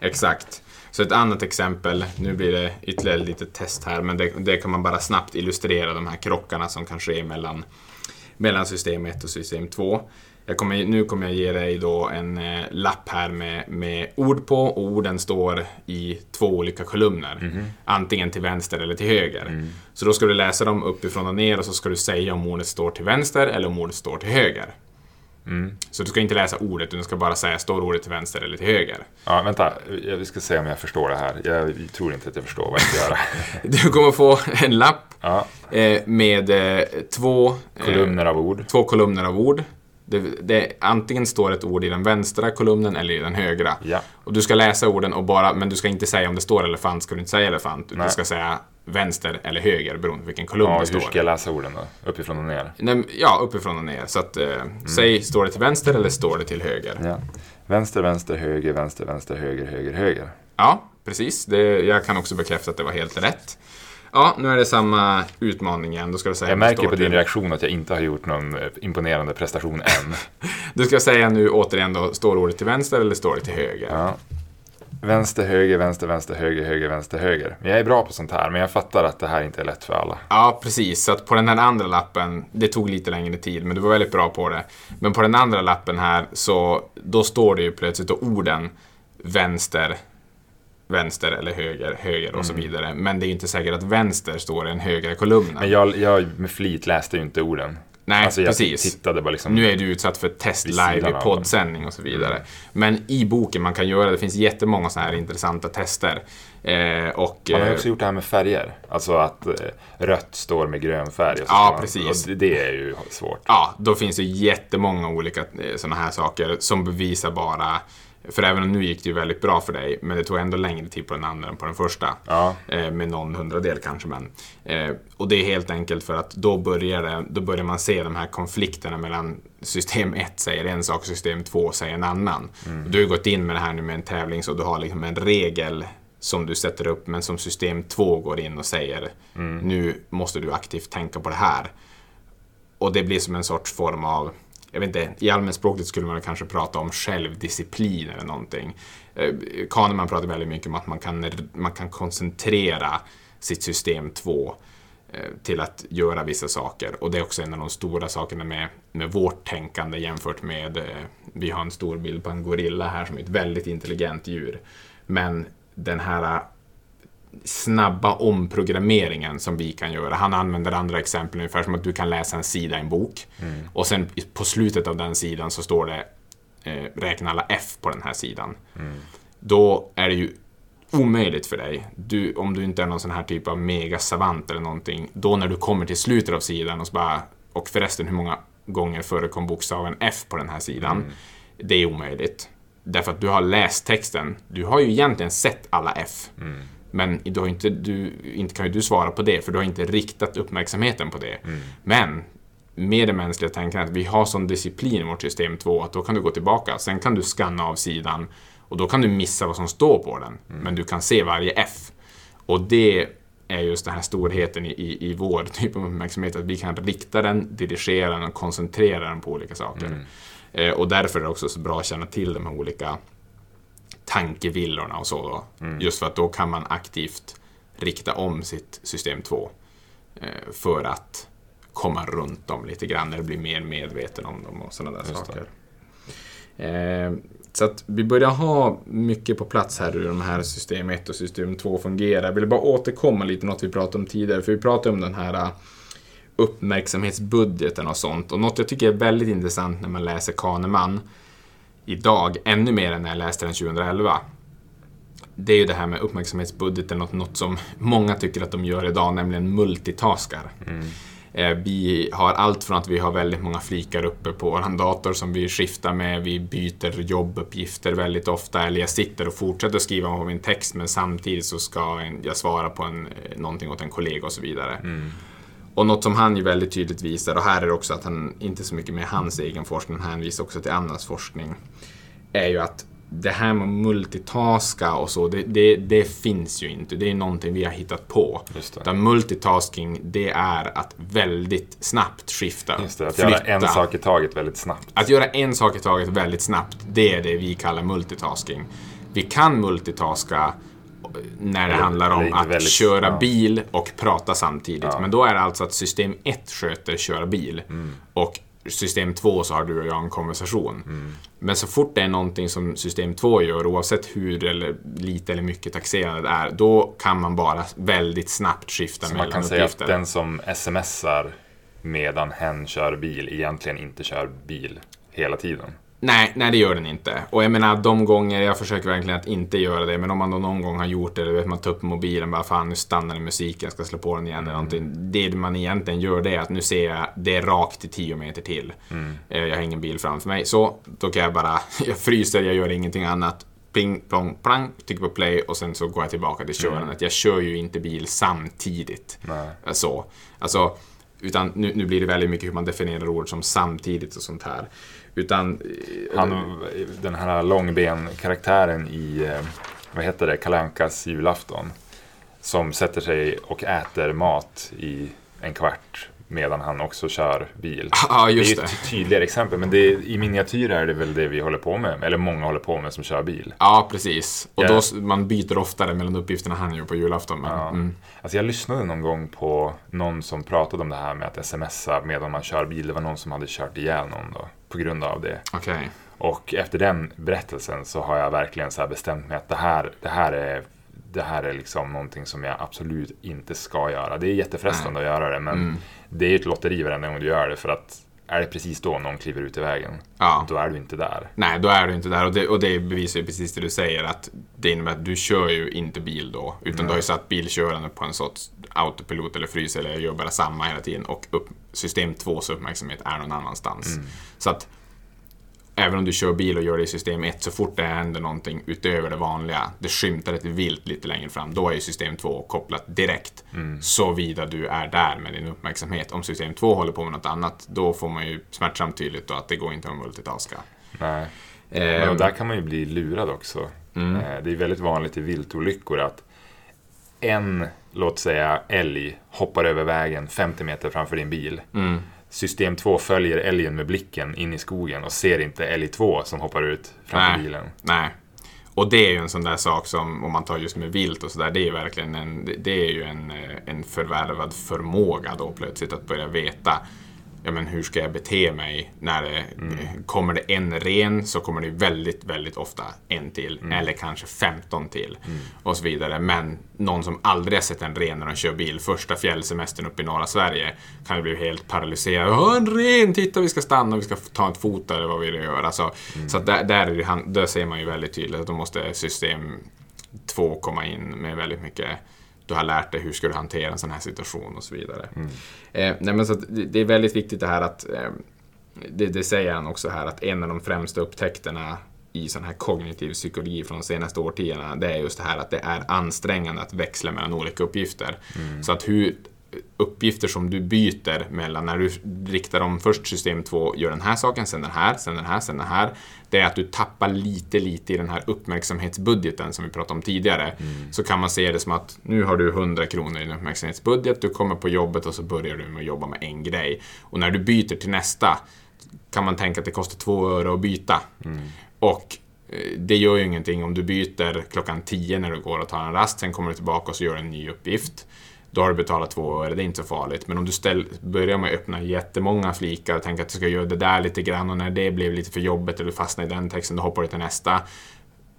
Exakt. Så ett annat exempel, nu blir det ytterligare ett litet test här, men det, det kan man bara snabbt illustrera de här krockarna som kan ske mellan, mellan system 1 och system 2. Jag kommer, nu kommer jag ge dig då en eh, lapp här med, med ord på och orden står i två olika kolumner. Antingen till vänster eller till höger. Så då ska du läsa dem uppifrån och ner och så ska du säga om ordet står till vänster eller om ordet står till höger. Mm. Så du ska inte läsa ordet, du ska bara säga står ordet till vänster eller till höger. Ja, vänta, vi ska se om jag förstår det här. Jag tror inte att jag förstår vad jag ska göra. <laughs> Du kommer få en lapp Ja, eh, med eh, två, eh, kolumner av ord. två kolumner av ord. Det, det, antingen står ett ord i den vänstra kolumnen eller i den högra. Ja. Och du ska läsa orden, och bara, men du ska inte säga om det står elefant, ska du inte säga elefant. Du ska säga vänster eller höger beroende på vilken kolumn Ja, det hur står. ska jag läsa orden då? Uppifrån och ner? Nej, Ja, uppifrån och ner. Så att, eh, säg, står det till vänster eller står det till höger? Ja. Vänster, vänster, höger, vänster, vänster, höger, höger, höger. Ja, precis. Det, jag kan också bekräfta att det var helt rätt. Ja, nu är det samma utmaning igen. Då ska du säga Jag märker på din till- reaktion att jag inte har gjort någon eh, imponerande prestation än. <laughs> Du ska säga nu återigen då, står ordet till vänster eller står det till höger? Ja. Vänster, höger, vänster, vänster, höger, höger, vänster, höger. Men jag är bra på sånt här, men jag fattar att det här inte är lätt för alla. Ja, precis. Så att på den här andra lappen, det tog lite längre tid, men du var väldigt bra på det. Men på den andra lappen här, så då står det ju plötsligt då orden vänster, vänster eller höger, höger och så vidare. Men det är ju inte säkert att vänster står i den högra kolumnen. Mm. Men jag, jag med flit läste ju inte orden. Nej, alltså jag precis. tittade bara liksom. Nu är du utsatt för test live i poddsändning och så vidare. Men i boken man kan göra, det finns jättemånga sådana här intressanta tester. Eh, och, Man har eh, också gjort det här med färger. Alltså att eh, rött står med grön färg. Ja, man- precis. Och det, det är ju svårt. Ja, då finns det jättemånga olika sådana här saker som bevisar bara för även om nu gick det ju väldigt bra för dig, men det tog ändå längre tid på den andra än på den första. Ja. Eh, med någon hundradel kanske. Men, eh, och det är helt enkelt för att då börjar, det, då börjar man se de här konflikterna mellan system 1 säger en sak och system 2 säger en annan. Du har gått in med det här nu med en tävling så du har liksom en regel som du sätter upp men som system 2 går in och säger nu måste du aktivt tänka på det här. Och det blir som en sorts form av, jag vet inte, i allmänspråket skulle man kanske prata om självdisciplin eller någonting. Eh, Kahneman pratar väldigt mycket om att man kan, man kan koncentrera sitt system 2 eh, till att göra vissa saker. Och det är också en av de stora sakerna med, med vårt tänkande jämfört med, eh, vi har en stor bild på en gorilla här som är ett väldigt intelligent djur. Men den här snabba omprogrammeringen som vi kan göra. Han använder andra exempel ungefär som att du kan läsa en sida i en bok och sen på slutet av den sidan så står det eh, räkna alla F på den här sidan. Då är det ju omöjligt för dig, du, om du inte är någon sån här typ av megasavant eller någonting, då när du kommer till slutet av sidan och så bara, och förresten hur många gånger förekom bokstaven F på den här sidan? Det är omöjligt. Därför att du har läst texten, du har ju egentligen sett alla F. Men du har inte, du, inte kan ju du svara på det, för du har inte riktat uppmärksamheten på det. Men med det mänskliga tänkandet, vi har sån disciplin i vårt system 2 att då kan du gå tillbaka, sen kan du scanna av sidan och då kan du missa vad som står på den. Men du kan se varje F. Och det är just den här storheten i, i, i vår typ av uppmärksamhet, att vi kan rikta den, dirigera den och koncentrera den på olika saker. Eh, och därför är det också så bra att känna till de här olika tankevillorna och så. Då. Just för att då kan man aktivt rikta om sitt system 2 eh, för att komma runt dem lite grann, eller bli mer medveten om dem och sådana där Just saker. Eh, så att vi börjar ha mycket på plats här hur de här system 1 och system 2 fungerar. Jag vill bara återkomma lite till något vi pratade om tidigare, för vi pratade om den här eh, uppmärksamhetsbudgeten och sånt. Och något jag tycker är väldigt intressant när man läser Kahneman idag, ännu mer än när jag läste den 2011. Det är ju det här med uppmärksamhetsbudgeten, något, något som många tycker att de gör idag, nämligen multitaskar. Eh, vi har allt från att vi har väldigt många flikar uppe på vår dator som vi skiftar med, vi byter jobbuppgifter väldigt ofta, eller jag sitter och fortsätter skriva på min text men samtidigt så ska jag svara på en, eh, någonting åt en kollega och så vidare. Mm. Och något som han ju väldigt tydligt visar, och här är det också att han inte så mycket med hans egen forskning, han hänvisar också till andras forskning, är ju att det här med multitaska och så, det, det, det, finns ju inte. Det är någonting vi har hittat på. Just det. Utan multitasking, det är att väldigt snabbt skifta. Just det, att göra en sak i taget väldigt snabbt. Att göra en sak i taget väldigt snabbt, det är det vi kallar multitasking. Vi kan multitaska när det handlar om eller inte att väldigt- köra ja. bil och prata samtidigt. Ja. Men då är det alltså att system 1 sköter köra bil Mm. och system 2 så har du och jag en konversation. Mm. Men så fort det är någonting som system 2 gör, oavsett hur eller lite eller mycket taxerande det är, då kan man bara väldigt snabbt skifta Så mellan man kan säga att uppgifter. den som smsar medan hen kör bil egentligen inte kör bil hela tiden. Nej, nej det gör den inte. Och jag menar de gånger, jag försöker verkligen att inte göra det, men om man då någon gång har gjort det, eller vet man tar upp mobilen bara fan nu stannar musiken, jag ska slå på den igen eller någonting. Det man egentligen gör det är att nu ser jag det är rakt i 10 meter till. Eh, Jag har ingen bil framför mig, så då kan jag bara, <laughs> jag fryser, jag gör ingenting annat. Pling, plong, plang, trycker på play och sen så går jag tillbaka till körandet. Jag kör ju inte bil samtidigt. Nej. Så. Alltså, utan nu, nu blir det väldigt mycket hur man definierar ord som samtidigt och sånt här. Utan... Han, den här långben-karaktären i, eh, vad heter det, Kalankas julafton. Som sätter sig och äter mat i en kvart medan han också kör bil. <laughs> Just det är ju ett tydligare exempel, men det är, i miniatyr är det väl det vi håller på med, eller många håller på med som kör bil. Ja, precis. Och Ja. då, man byter oftare mellan uppgifterna han gör på julafton. Men, Ja. mm. Alltså jag lyssnade någon gång på någon som pratade om det här med att smsa medan man kör bil. Det var någon som hade kört ihjäl någon då, på grund av det. Okej. Och efter den berättelsen så har jag verkligen så bestämt mig att det här, det här är det här är liksom någonting som jag absolut inte ska göra. Det är jättefrestande att göra det, men Mm. det är ju ett lotteri varenda gång du gör det. För att är det precis då någon kliver ut i vägen, Ja. då är du inte där. Nej, då är du inte där. Och det, och det bevisar ju precis det du säger. Att det innebär att du kör ju inte bil då. Utan du har ju satt bilkörande på en sorts autopilot eller frys eller gör bara samma hela tiden. Och upp, system 2s uppmärksamhet är någon annanstans. Så att även om du kör bil och gör det i system 1, så fort det händer någonting utöver det vanliga, det skymtar ett vilt lite längre fram, då är system 2 kopplat direkt. Såvida du är där med din uppmärksamhet. Om system 2 håller på med något annat, då får man ju smärtsamt tydligt att det går inte att multitaska. Nej. Eh, Men där kan man ju bli lurad också. Mm. Eh, Det är väldigt vanligt i viltolyckor att en, låt säga älg, hoppar över vägen 50 meter framför din bil. mm, System 2 följer älgen med blicken in i skogen och ser inte älg 2 som hoppar ut framför bilen. Nej. Och det är ju en sån där sak som, om man tar just med vilt och sådär, det är ju verkligen en, det- det är ju en, eh, en förvärvad förmåga då plötsligt att börja veta Ja men hur ska jag bete mig när det kommer det en ren så kommer det väldigt, väldigt ofta en till eller kanske 15 till och så vidare. Men någon som aldrig har sett en ren när de kör bil första fjällsemestern uppe i norra Sverige kan ju bli helt paralyserad. En ren! Titta vi ska stanna, vi ska ta ett foto eller vad vi vill göra. Så, så där, där, är det, där ser man ju väldigt tydligt att då måste system 2 komma in med väldigt mycket du har lärt dig hur ska du hantera en sån här situation och så vidare. Eh, nej, men så det, är väldigt viktigt det här att, eh, det, det säger han också här, att en av de främsta upptäckterna i sån här kognitiv psykologi från de senaste årtiondena, det är just det här att det är ansträngande att växla mellan olika uppgifter. Så att hur uppgifter som du byter mellan, när du riktar om först system 2, gör den här saken, sen den här, sen den här, sen den här. Det är att du tappar lite, lite i den här uppmärksamhetsbudgeten som vi pratade om tidigare. Så kan man se det som att nu har du 100 kronor i din uppmärksamhetsbudget, du kommer på jobbet och så börjar du med att jobba med en grej. Och när du byter till nästa kan man tänka att det kostar 2 öre att byta. Och eh, det gör ju ingenting om du byter klockan 10 när du går och tar en rast, sen kommer du tillbaka och så gör du en ny uppgift. Då har du betalat två öre, det är inte så farligt. Men om du ställ, börjar med att öppna jättemånga flikar och tänker att du ska göra det där lite grann och när det blev lite för jobbigt eller du fastnar i den texten, då hoppar du till nästa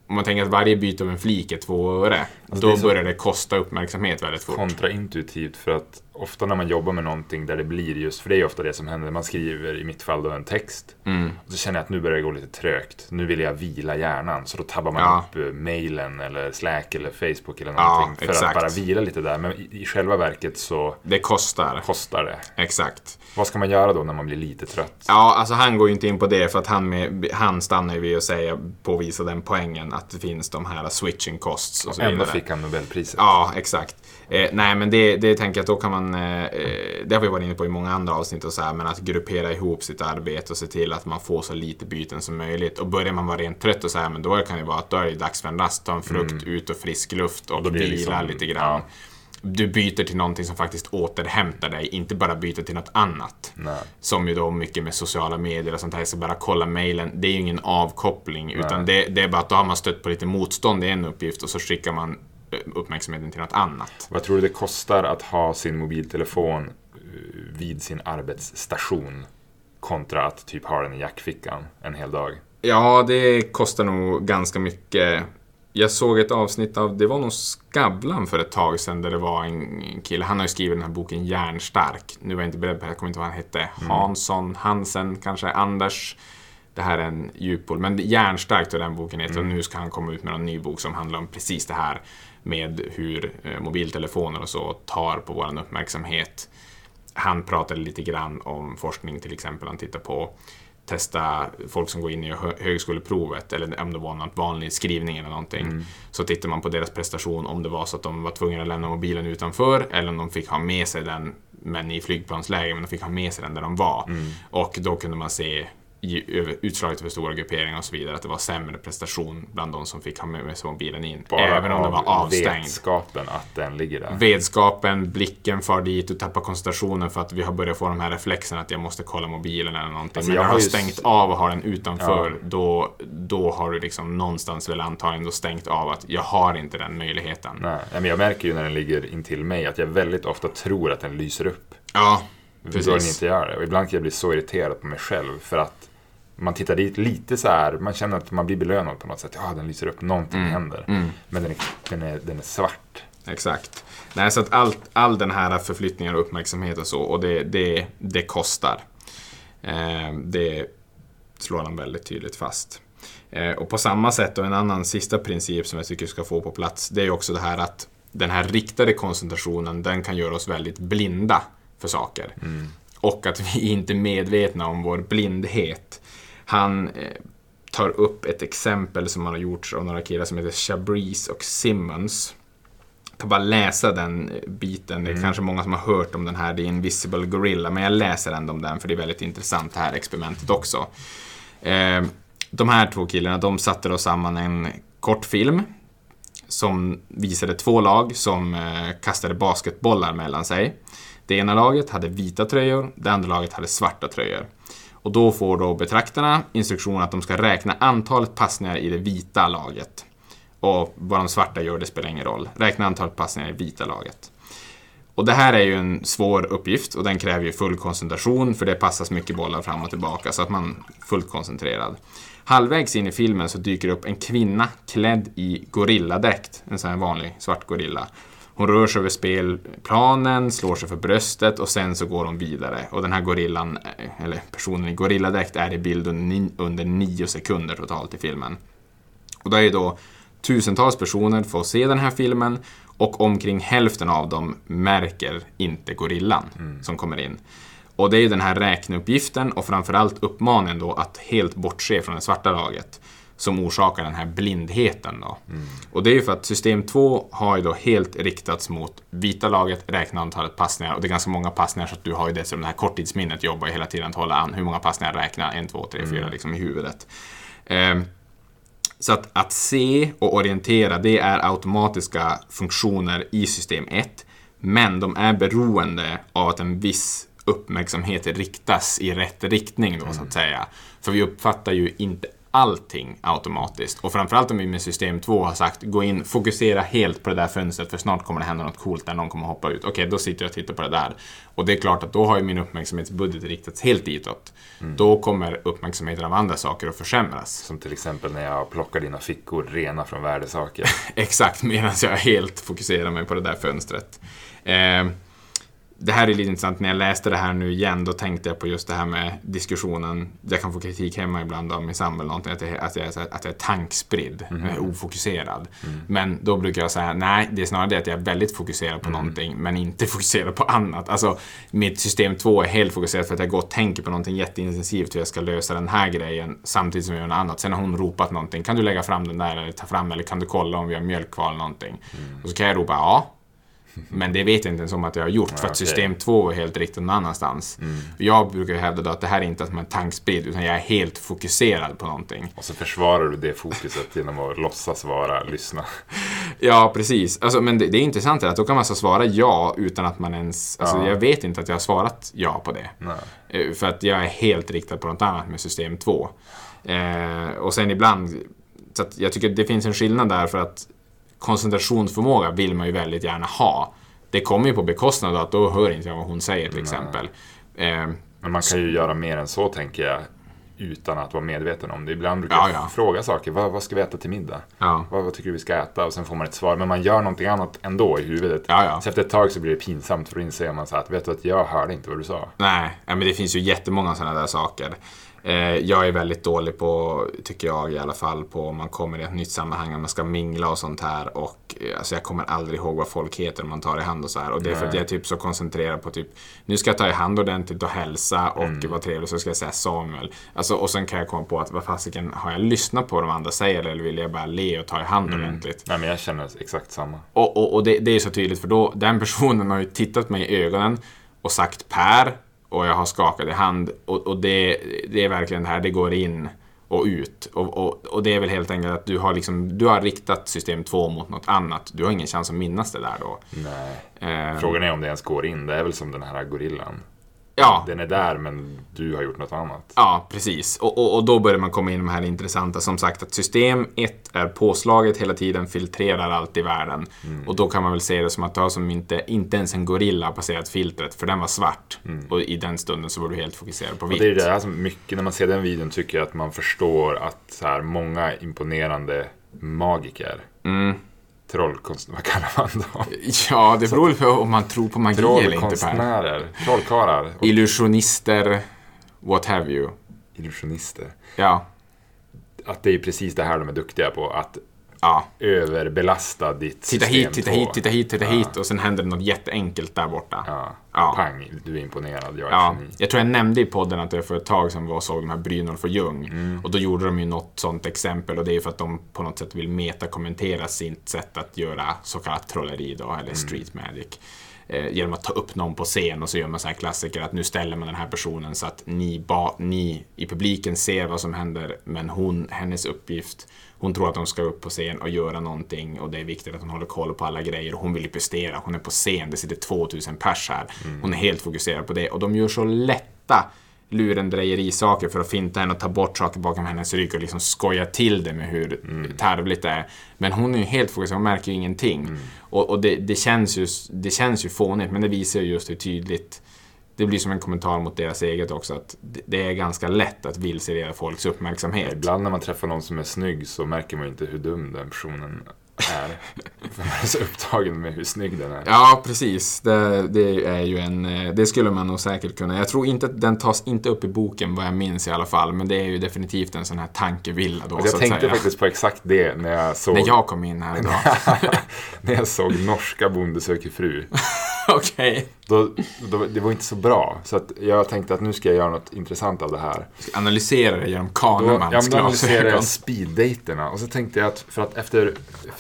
om man tänker att varje byte av en flik är två öre, Alltså, det då så- börjar det kosta uppmärksamhet väldigt fort. kontraintuitivt för att ofta när man jobbar med någonting där det blir just, för det är ofta det som händer, man skriver i mitt fall då en text Mm. och så känner jag att nu börjar det gå lite trögt. Nu vill jag vila hjärnan så då tabbar man Ja. upp eh, mailen eller Slack eller Facebook eller Ja, någonting för exakt. att bara vila lite där. Men i, i själva verket så Det kostar. kostar det. Exakt. Vad ska man göra då när man blir lite trött? Ja, alltså han går ju inte in på det för att han, med, han stannar ju vid att säga, påvisa den poängen att det finns de här switching costs och så Ändå vidare. fick han Nobelpriset. Ja, exakt. Eh, nej, men det, det tänker jag att då kan man, eh, eh, det har vi varit inne på i många andra avsnitt och så här, men att gruppera ihop sitt arbete och se till att man får så lite byten som möjligt. Och börjar man vara rent trött och så här, men då kan det vara att då är det dags för en rast, ta en frukt, ut och frisk luft och Mm. vila liksom- lite grann. ja. Du byter till någonting som faktiskt återhämtar dig, inte bara byter till något annat. Nej. Som ju då mycket med sociala medier och sånt här, så bara kolla mailen. Det är ju ingen avkoppling, utan det, det är bara att då har man stött på lite motstånd i en uppgift och så skickar man eh, uppmärksamheten till något annat. Vad tror du det kostar att ha sin mobiltelefon eh, vid sin arbetsstation kontra att typ ha den i jackfickan en hel dag? Ja, det kostar nog ganska mycket. Jag såg ett avsnitt av, det var nog Skavlan för ett tag sedan, där det var en kille, han har ju skrivit den här boken Järnstark. Nu var jag inte beredd på det, jag kommer inte ihåg vad han hette. Hansson, Hansen, kanske Anders. Det här är en djuphål, men Järnstark jag den boken heter och nu ska han komma ut med en ny bok som handlar om precis det här med hur eh, mobiltelefoner och så tar på vår uppmärksamhet. Han pratade lite grann om forskning till exempel, han tittar på testa folk som går in i hö- högskoleprovet eller om det var något vanlig skrivning eller någonting. Så tittar man på deras prestation om det var så att de var tvungna att lämna mobilen utanför eller om de fick ha med sig den men i flygplansläge, men de fick ha med sig den där de var. Och då kunde man se i- utslaget för stora grupperingar och så vidare att det var sämre prestation bland de som fick ha med sig mobilen in. även om den var av avstängd. vetskapen att den ligger där. Vedskapen, blicken far dit, du tappar koncentrationen för att vi har börjat få de här reflexerna att jag måste kolla mobilen eller någonting. Alltså, Men jag när du har har ju stängt av och har den utanför, då, då har du liksom någonstans väl antagligen då stängt av att jag har inte den möjligheten. Nej, men jag märker ju när den ligger intill mig att jag väldigt ofta tror att den lyser upp. Ja, Då den precis. inte gör det. Och ibland kan jag bli så irriterad på mig själv för att man tittar dit lite så här, man känner att man blir belönad på något sätt. Ja, den lyser upp, någonting Mm. händer. Men den är, den, är, den är svart. Exakt. Nej, så att allt, all den här förflyttningen och uppmärksamhet och så, och det, det, det kostar. Eh, det slår han väldigt tydligt fast. Eh, och på samma sätt, och en annan sista princip som jag tycker ska få på plats, det är också det här att den här riktade koncentrationen, den kan göra oss väldigt blinda för saker. Och att vi inte är medvetna om vår blindhet. Han eh, tar upp ett exempel som har gjorts av några killar som heter Chabris och Simmons. Jag kan bara läsa den eh, biten. Det är kanske många som har hört om den här, The Invisible Gorilla, men jag läser ändå om den för det är väldigt intressant det här experimentet också. Eh, de här två killarna, de satte då samman en kortfilm som visade två lag som kastade basketbollar mellan sig. Det ena laget hade vita tröjor, det andra laget hade svarta tröjor. Och då får då betraktarna instruktion att de ska räkna antalet passningar i det vita laget. Och vad de svarta gör, det spelar ingen roll. Räkna antalet passningar i det vita laget. Och det här är ju en svår uppgift och den kräver ju full koncentration för det passas mycket bollar fram och tillbaka så att man är fullt koncentrerad. Halvvägs in i filmen så dyker det upp en kvinna klädd i gorilladräkt, en sån här vanlig svart gorilla. Hon rör sig över spelplanen, slår sig för bröstet och sen så går hon vidare. Och den här gorillan, eh, eller personen i gorilladräkt är i bild under ni- under nio sekunder totalt i filmen. Och då är ju då tusentals personer får se den här filmen och omkring hälften av dem märker inte gorillan som kommer in. Och det är ju den här räkneuppgiften och framförallt uppmaningen då att helt bortse från det svarta laget som orsakar den här blindheten då. Och det är ju för att system 2 har ju då helt riktats mot vita laget, räkna antalet passningar och det är ganska många passningar så att du har ju dessutom det här korttidsminnet jobbar ju hela tiden att hålla an. Hur många passningar räkna? En, två, tre, fyra liksom i huvudet. Ehm, så att, att se och orientera, det är automatiska funktioner i system 1. Men de är beroende av att en viss uppmärksamhet riktas i rätt riktning då, så att säga. För vi uppfattar ju inte allting automatiskt. Och framförallt om vi med system 2 har sagt gå in, fokusera helt på det där fönstret för snart kommer det hända något coolt där någon kommer hoppa ut. Okej, då sitter jag och tittar på det där. Och det är klart att då har ju min uppmärksamhetsbudget riktats helt ditåt. Då kommer uppmärksamheten av andra saker att försämras. Som till exempel när jag plockar dina fickor rena från värdesaker. <laughs> Exakt, medan jag helt fokuserar mig på det där fönstret. Eh, det här är lite intressant, när jag läste det här nu igen, då tänkte jag på just det här med diskussionen. Jag kan få kritik hemma ibland av min sambo eller någonting, att jag, att jag, att jag är tankspridd, jag är ofokuserad. Men då brukar jag säga, nej, det är snarare det att jag är väldigt fokuserad på någonting, men inte <laughs> fokuserad på annat. Alltså, mitt system 2 är helt fokuserat för att jag går och tänker på någonting jätteintensivt, hur jag ska lösa den här grejen, samtidigt som jag gör något annat. Sen har hon ropat någonting, kan du lägga fram den där, eller ta fram eller kan du kolla om vi har mjölk kvar eller någonting? Och så kan jag ropa, ja. Men det vet jag inte ens om att jag har gjort, för att. Mm. system 2 är helt riktat någon annanstans. Jag brukar hävda att det här är inte att man är tankspridd, utan jag är helt fokuserad på någonting. Och så försvarar du det fokuset genom att låtsas vara lyssna. Ja, precis. Alltså, men det, det är intressant att då kan man alltså svara ja utan att man ens... Alltså, Ja. Jag vet inte att jag har svarat ja på det. Nej. Eh, För att jag är helt riktad på något annat med system 2. Eh, och sen ibland... Så jag tycker det finns en skillnad där för att koncentrationsförmåga vill man ju väldigt gärna ha. Det kommer ju på bekostnad av att då hör inte jag vad hon säger till exempel. Eh, Men man kan ju göra mer än så tänker jag. Utan att vara medveten om det. Ibland brukar Ja, jag ja. fråga saker. Vad, vad ska vi äta till middag? ja. Vad, vad tycker du vi ska äta? Och sen får man ett svar. Men man gör någonting annat ändå i huvudet. Ja. Så efter ett tag så blir det pinsamt. För då inser man så att vet du att jag hörde inte vad du sa. Nej, men det finns ju jättemånga sådana där saker. Eh, jag är väldigt dålig på, tycker jag i alla fall, på om man kommer i ett nytt sammanhang, om man ska mingla och sånt här. Och eh, alltså jag kommer aldrig ihåg vad folk heter om man tar i hand och så här. Och det är för att jag är typ så koncentrerad på typ, nu ska jag ta i hand ordentligt och hälsa och Mm. vara trevlig, så ska jag säga Samuel. Alltså, och sen kan jag komma på att vad fasiken, har jag lyssnat på vad de andra säger eller vill jag bara le och ta i hand Mm. ordentligt? Nej men jag känner exakt samma. Och, och, och det, det är så tydligt för då, den personen har ju tittat mig i ögonen och sagt Per och jag har skakat i hand och, och det, det är verkligen det här, det går in och ut. Och, och, och det är väl helt enkelt att du har, liksom, du har riktat system 2 mot något annat. Du har ingen chans att minnas det där då. Nej. Eh, Frågan är om det ens går in. Det är väl som den här gorillan. Ja, Den är där men du har gjort något annat. Ja, precis. Och, och, och då börjar man komma in i de här intressanta, som sagt att system 1 är påslaget hela tiden, filtrerar allt i världen. Mm. Och då kan man väl se det som att du som inte, inte ens en gorilla har passerat filtret, för den var svart. Och i den stunden så var du helt fokuserad på Mm. Och vitt. det är det här som mycket, när man ser den videon tycker jag att man förstår att så här, många imponerande magiker, Mm. Trollkonst, vad kallar man dem? Ja, det beror på om man tror på magi eller inte. Trollkonstnärer, trollkarlar och Illusionister, what have you. illusionister. Ja, Att det är precis det här de är duktiga på, att ja. överbelasta ditt Titta system hit, titta hit, titta hit, titta Ja. hit och sen händer det något jätteenkelt där borta. Ja. Ja. Pang, du är imponerad, jag är Ja, geni. jag tror jag nämnde i podden att jag för ett tag sedan var och såg de här Brynolf och Ljung. Och då gjorde de ju något sånt exempel och det är för att de på något sätt vill metakommentera sitt sätt att göra så kallat trolleri då, eller street magic. Eh, genom att ta upp någon på scen och så gör man så här klassiker att nu ställer man den här personen så att ni, ba, ni i publiken ser vad som händer men hon, hennes uppgift hon tror att hon ska upp på scen och göra någonting och det är viktigt att hon håller koll på alla grejer. Hon vill ju prestera, hon är på scen, det sitter 2000 pers här. Hon är helt fokuserad på det och de gör så lätta lurendrejerisaker för att finta henne och ta bort saker bakom hennes rygg och liksom skoja till det med hur tarvligt det är. Men hon är ju helt fokuserad, hon märker ju ingenting. Och, och det, det, känns ju, det känns ju fånigt, men det visar ju just hur tydligt det blir som en kommentar mot deras eget också, att det- är ganska lätt att vilseleda folks uppmärksamhet. Ibland när man träffar någon som är snygg så märker man inte hur dum den personen är. <laughs> För man är så upptagen med hur snygg den är. Ja, precis. Det, det är ju en... eh, Det skulle man nog säkert kunna. Jag tror inte att den tas inte upp i boken, vad jag minns i alla fall. Men det är ju definitivt en sån här tankevilla då, Alltså, så jag att tänkte säga. faktiskt på exakt det när jag såg, När jag kom in här idag. <laughs> när jag såg norska Bonde söker fru. <laughs> Okej. Då, då, det var inte så bra. Så jag tänkte att nu ska jag göra något intressant av det här. Ska Analysera det genom ja, Kahnemans men då analyserade jag speeddaterna. Och så tänkte jag att, för att efter,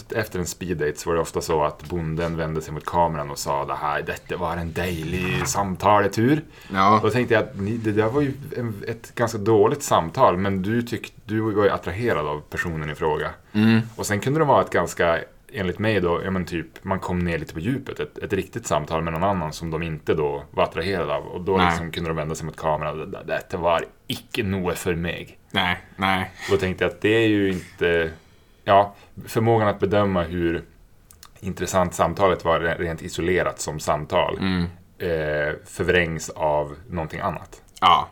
efter en speeddate så var det ofta så att bonden vände sig mot kameran och sa det här, detta var en dejlig samtaletur. Ja. Då tänkte jag att ni, det där var ju en, ett ganska dåligt samtal, men du, tyck, du var ju attraherad av personen i fråga. Mm. Och sen kunde det vara ett ganska enligt mig då, ja men typ, man kom ner lite på djupet. Ett, ett riktigt samtal med någon annan som de inte då var attraherade av. Och då Nej. liksom kunde de vända sig mot kameran. Det- Detta var icke noe för mig. Nej, nej. Och då tänkte jag att det är ju inte... Ja, förmågan att bedöma hur intressant samtalet var rent isolerat som samtal Mm. eh, förvrängs av någonting annat. Ja.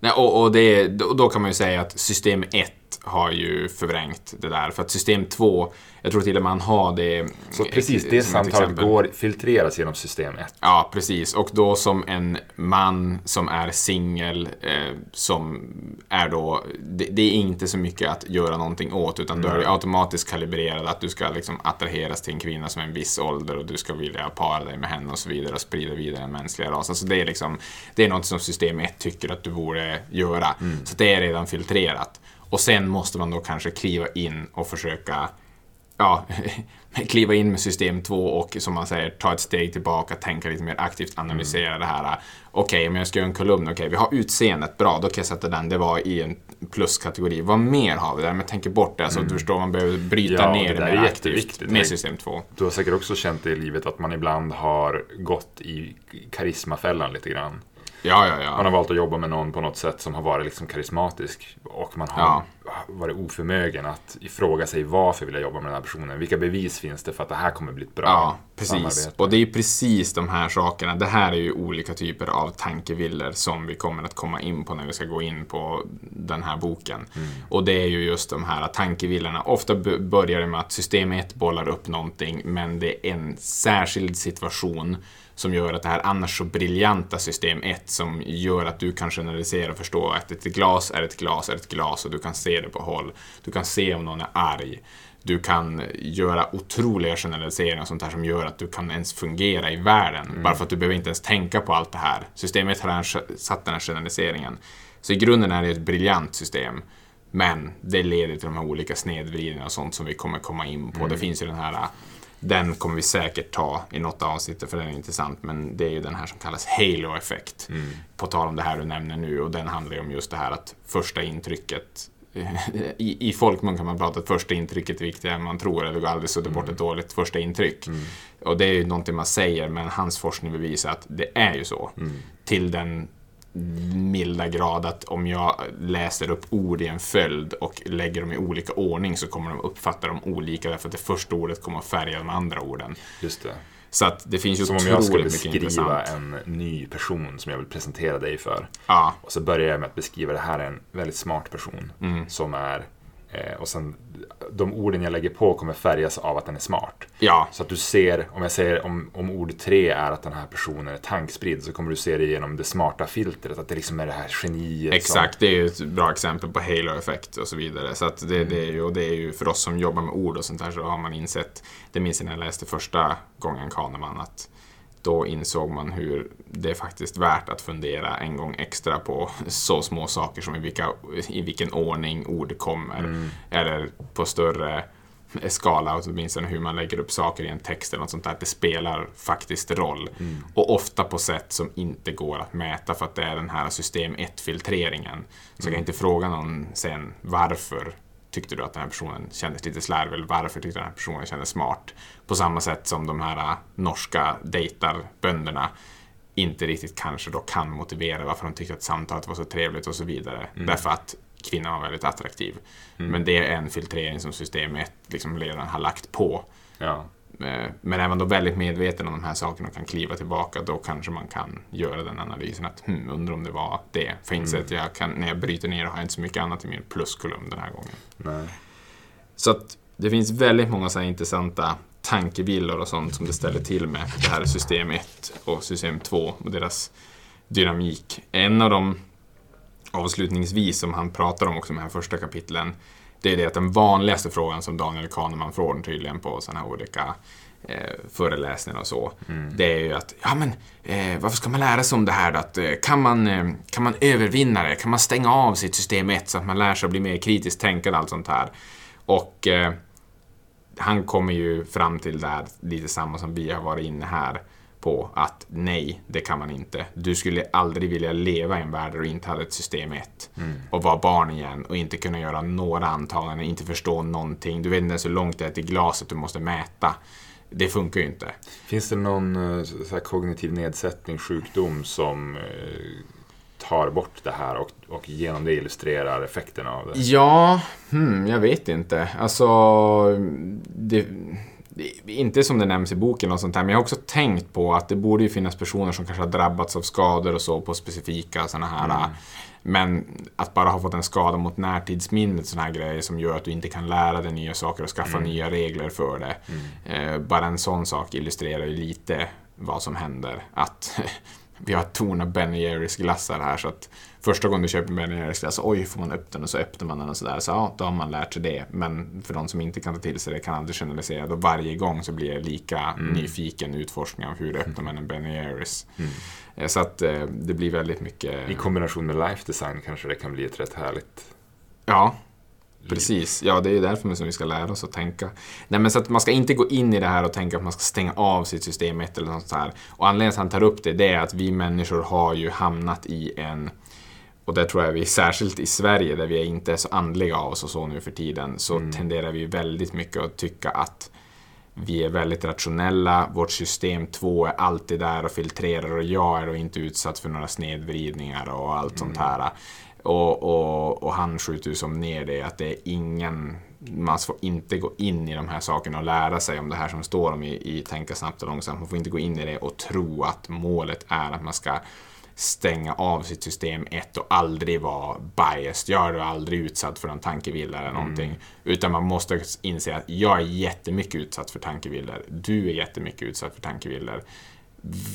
Nej, och, och det, då, då kan man ju säga att system 1 har ju förvrängt det där. För att system 2, jag tror till och med man har det... Så precis, det samtalet går, filtreras genom system 1. Ja, precis. Och då som en man som är singel, eh, som är då... Det, det är inte så mycket att göra någonting åt, utan då är automatiskt kalibrerad att du ska liksom attraheras till en kvinna som är en viss ålder och du ska vilja para dig med henne och så vidare och sprida vidare den mänskliga rasen. Så det är liksom... Det är något som system 1 tycker att du borde göra. Så det är redan filtrerat. Och sen måste man då kanske kliva in och försöka ja, <laughs> kliva in med system 2 och som man säger, ta ett steg tillbaka, tänka lite mer aktivt, analysera det här. Okej, men jag ska göra en kolumn. Okej, vi har utseendet. Bra, då kan jag sätta den. Det var i en pluskategori. Vad mer har vi där? Men tänker bort det. Alltså, du förstår, man behöver bryta Ja, ner det det, mer aktivt med system 2. Du har säkert också känt det i livet att man ibland har gått i karismafällan lite grann. Ja, ja, Man ja. har valt att jobba med någon på något sätt som har varit liksom karismatisk och man har Ja. varit oförmögen att ifråga sig varför vill jag jobba med den här personen. Vilka bevis finns det för att det här kommer bli ett bra Ja, precis. samarbete? Och det är precis de här sakerna. Det här är ju olika typer av tankevillor som vi kommer att komma in på när vi ska gå in på den här boken. Och det är ju just de här tankevillorna. Ofta börjar det med att system 1 bollar upp någonting, men det är en särskild situation som gör att det här annars så briljanta system 1 som gör att du kan generalisera och förstå att ett glas är ett glas är ett glas och du kan se det på håll. Du kan se om någon är arg. Du kan göra otroliga generaliseringar och sånt här som gör att du kan ens fungera i världen. Bara för att du behöver inte ens tänka på allt det här. Systemet har satt den här generaliseringen. Så i grunden är det ett briljant system. Men det leder till de här olika snedvridningarna och sånt som vi kommer komma in på. Det finns ju den här den kommer vi säkert ta i något avsnitt för den är intressant. Men det är ju den här som kallas halo-effekt. På tal om det här du nämner nu och den handlar ju om just det här att första intrycket <laughs> i, I folkmun kan man prata att första intrycket är viktigare än man tror. Eller aldrig sudda bort ett dåligt första intryck. Och det är ju någonting man säger, men hans forskning bevisar att det är ju så. Till den milda grad att om jag läser upp ord i en följd och lägger dem i olika ordning så kommer de uppfatta dem olika därför att det första ordet kommer att färga de andra orden. Just det. Så att det finns ju Som om jag skulle beskriva en ny person som jag vill presentera dig för. Ja, Och så börjar jag med att beskriva det här är en väldigt smart person Mm. som är och sen de orden jag lägger på kommer färgas av att den är smart. ja, Så att du ser, om jag säger om, om ord tre är att den här personen är tankspridd så kommer du se det genom det smarta filtret. Att det liksom är det här geniet. exakt. Det är ju ett bra exempel på halo-effekt och så vidare. Så att det, Mm. det, är ju, och det är ju för oss som jobbar med ord och sånt här så har man insett, det minns jag när jag läste första gången Kahneman, att då insåg man hur det är faktiskt värt att fundera en gång extra på så små saker som i, vilka, i vilken ordning ord kommer. Mm. Eller på större skala, åtminstone hur man lägger upp saker i en text eller något sånt där. Det spelar faktiskt roll. Mm. Och ofta på sätt som inte går att mäta för att det är den här system 1-filtreringen. Så jag kan inte fråga någon sen varför tyckte du att den här personen kändes lite slarvig eller varför tyckte den här personen kändes smart? På samma sätt som de här äh, norska dejtarbönderna inte riktigt kanske då kan motivera varför de tyckte att samtalet var så trevligt och så vidare. Därför att kvinnan var väldigt attraktiv. Men det är en filtrering som system 1 liksom redan har lagt på. Ja. Eh, Men är man då väldigt medveten om de här sakerna och kan kliva tillbaka, då kanske man kan göra den analysen att hmm, undrar om det var det. För inser att jag kan, när jag bryter ner har jag inte så mycket annat i min pluskolumn den här gången. Nej. Så att det finns väldigt många så intressanta tankevillor och sånt som det ställer till med det här system 1 och system 2 och deras dynamik. En av dem avslutningsvis som han pratar om också i de här första kapitlen det är det att den vanligaste frågan som Daniel Kahneman får tydligen på sådana här olika eh, föreläsningar och så. Det är ju att, ja men eh, varför ska man lära sig om det här då? Att, eh, kan, man, eh, kan man övervinna det? Kan man stänga av sitt system 1 så att man lär sig att bli mer kritiskt tänkande och allt sånt här? Och eh, han kommer ju fram till där lite samma som vi har varit inne här på att nej, det kan man inte. Du skulle aldrig vilja leva i en värld där du inte hade ett system 1 Mm. och vara barn igen och inte kunna göra några antaganden, inte förstå någonting. Du vet inte ens hur långt det är till glaset du måste mäta. Det funkar ju inte. Finns det någon eh, här kognitiv nedsättning, sjukdom som eh, tar bort det här och, och genom det illustrerar effekterna av det? Ja, hmm, jag vet inte. Alltså, det, det, inte som det nämns i boken och sånt här, men jag har också tänkt på att det borde ju finnas personer som kanske har drabbats av skador och så på specifika sådana här Men att bara ha fått en skada mot närtidsminnet, sådana här grejer som gör att du inte kan lära dig nya saker och skaffa nya regler för det. Eh, bara en sån sak illustrerar ju lite vad som händer. Att <laughs> vi har torn av Ben Jerrys glassar här så att första gången du köper en Ben Jerrys glass, oj, får man upp den och så öppnar man den och sådär. Så ja, då har man lärt sig det. Men för de som inte kan ta till sig det kan aldrig generalisera. Då varje gång så blir jag lika nyfiken utforskning av hur öppnar man en Ben Jerrys. Eh, Så att eh, det blir väldigt mycket... I kombination med life design kanske det kan bli ett rätt härligt Ja, precis. Ja, det är därför som vi ska lära oss att tänka. Nej, men så att man ska inte gå in i det här och tänka att man ska stänga av sitt system 1 eller något sånt här. Och anledningen till att han tar upp det, det är att vi människor har ju hamnat i en och där tror jag vi, särskilt i Sverige där vi inte är så andliga av oss och så nu för tiden, så tenderar vi väldigt mycket att tycka att vi är väldigt rationella, vårt system 2 är alltid där och filtrerar och jag är då inte utsatt för några snedvridningar och allt sånt här. Och, och, och han skjuter ju som ner det att det är ingen, man får inte gå in i de här sakerna och lära sig om det här som står om i, i Tänka snabbt och långsamt. Man får inte gå in i det och tro att målet är att man ska stänga av sitt system 1 och aldrig vara biased. Jag är aldrig utsatt för en tankevilla eller någonting. Utan man måste inse att jag är jättemycket utsatt för tankevillor. Du är jättemycket utsatt för tankevillor.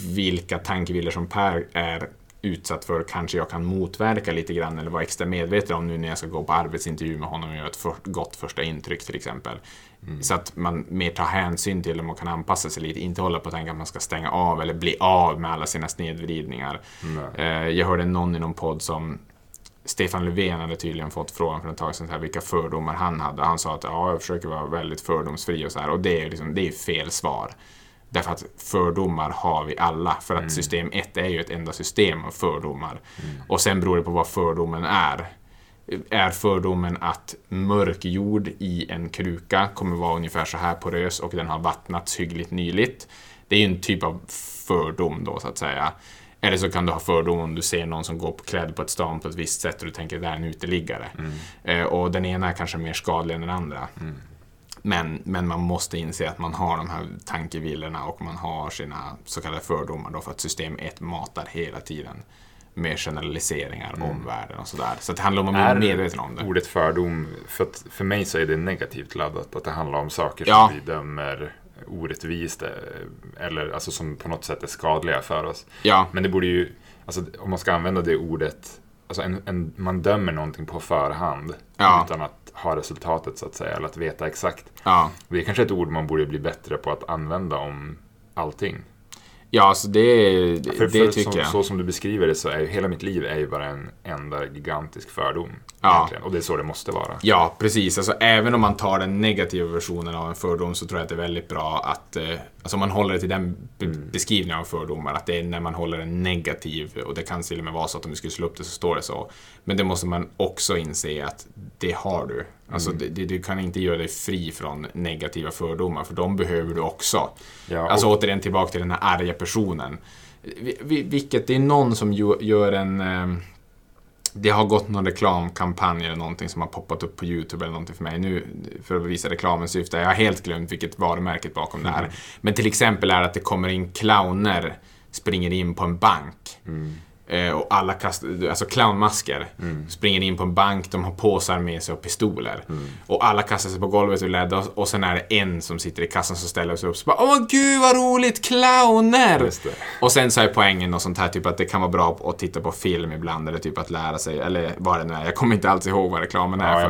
Vilka tankevillor som Per är utsatt för kanske jag kan motverka lite grann eller vara extra medveten om nu när jag ska gå på arbetsintervju med honom och göra ett för, gott första intryck till exempel. Så att man mer tar hänsyn till dem och kan anpassa sig lite, inte hålla på att tänka att man ska stänga av eller bli av med alla sina snedvridningar. Eh, jag hörde någon i någon podd som Stefan Löfven hade tydligen fått frågan för ett tag sedan här, vilka fördomar han hade. Han sa att ja, jag försöker vara väldigt fördomsfri och så här. Och det är, liksom, det är fel svar. Därför att fördomar har vi alla. För att system 1 är ju ett enda system av fördomar. Och sen beror det på vad fördomen är. Är fördomen att mörk jord i en kruka kommer vara ungefär så här porös och den har vattnats hyggligt nyligt. Det är ju en typ av fördom då så att säga. Eller så kan du ha fördom om du ser någon som går på klädd på ett stan på ett visst sätt och du tänker att det är en uteliggare. Eh, och den ena är kanske mer skadlig än den andra. Men, men man måste inse att man har de här tankevillorna och man har sina så kallade fördomar då för att system 1 matar hela tiden med generaliseringar om världen och sådär. Så det handlar om att bli medveten om det. Ordet fördom, för, att, för mig så är det negativt laddat. Att det handlar om saker Ja. som vi dömer orättvist eh, eller alltså som på något sätt är skadliga för oss. Ja, Men det borde ju, alltså om man ska använda det ordet, alltså en, en, man dömer någonting på förhand Ja. utan att ha resultatet så att säga, eller att veta exakt. ja. Det är kanske ett ord man borde bli bättre på att använda om allting. Ja, alltså det, det, För, det för tycker som, jag. Så som du beskriver det så är ju hela mitt liv är ju bara en enda gigantisk fördom. Ja. Egentligen. Och det är så det måste vara. Ja, precis. Alltså, även om man tar den negativa versionen av en fördom så tror jag att det är väldigt bra att, eh, alltså om man håller det till den be- beskrivningen av fördomar, att det är när man håller en negativ, och det kan till och med vara så att om vi skulle slå upp det så står det så. Men det måste man också inse att det har du. Alltså, det, det, du kan inte göra dig fri från negativa fördomar, för de behöver du också. Ja, Alltså och- återigen tillbaka till den här arga personen. Vi- vi- Vilket, det är någon som gör en... eh, Det har gått någon reklamkampanj eller någonting som har poppat upp på YouTube eller någonting för mig nu för att visa reklamens syfte. Jag har helt glömt vilket varumärket bakom det här. Men till exempel är det att det kommer in clowner, springer in på en bank. Eh, och alla kastar, alltså clownmasker, springer in på en bank, de har påsar med sig och pistoler. Och alla kastar sig på golvet och rädda och, och sen är det en som sitter i kassan som ställer sig upp och bara Åh gud vad roligt, clowner! Och sen så är poängen och sånt här, typ att det kan vara bra att titta på film ibland eller typ att lära sig, eller vad det nu är. Jag kommer inte alls ihåg vad reklamen är Ja, för.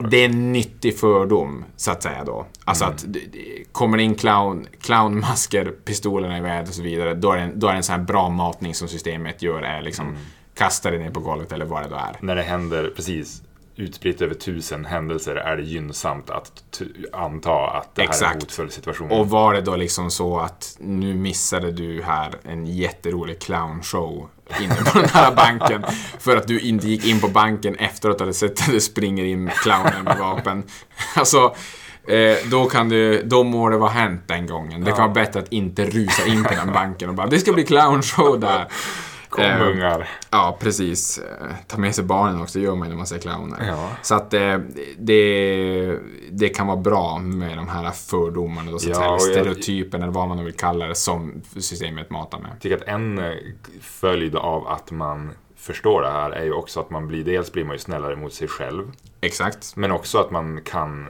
det. Det är en nyttig fördom, så att säga då. Alltså att det, det, kommer det in clown, clownmasker, pistolerna i vädret och så vidare, då är, det en, då är det en sån här bra matning som systemet gör, är liksom kasta det ner på golvet eller vad det då är. När det händer, precis. utspritt över tusen händelser är det gynnsamt att anta att det här är Exakt. en hotfull situation. Och var det då liksom så att nu missade du här en jätterolig clownshow inne på den här banken för att du inte gick in på banken efter att du hade sett att det springer in clowner med vapen. Alltså, eh, då kan du, då må det vara hänt den gången. Det kan vara bättre att inte rusa in på den banken och bara det ska bli clownshow där. Kom Eh, ungar. Ja, precis. Eh, Ta med sig barnen också, gör man när man ser clowner. Ja. Så att eh, det, det kan vara bra med de här fördomarna, då, så Ja, eller stereotypen eller vad man nu vill kalla det, som systemet matar med. Jag tycker att en följd av att man förstår det här är ju också att man blir, dels blir man ju snällare mot sig själv, Exakt. men också att man kan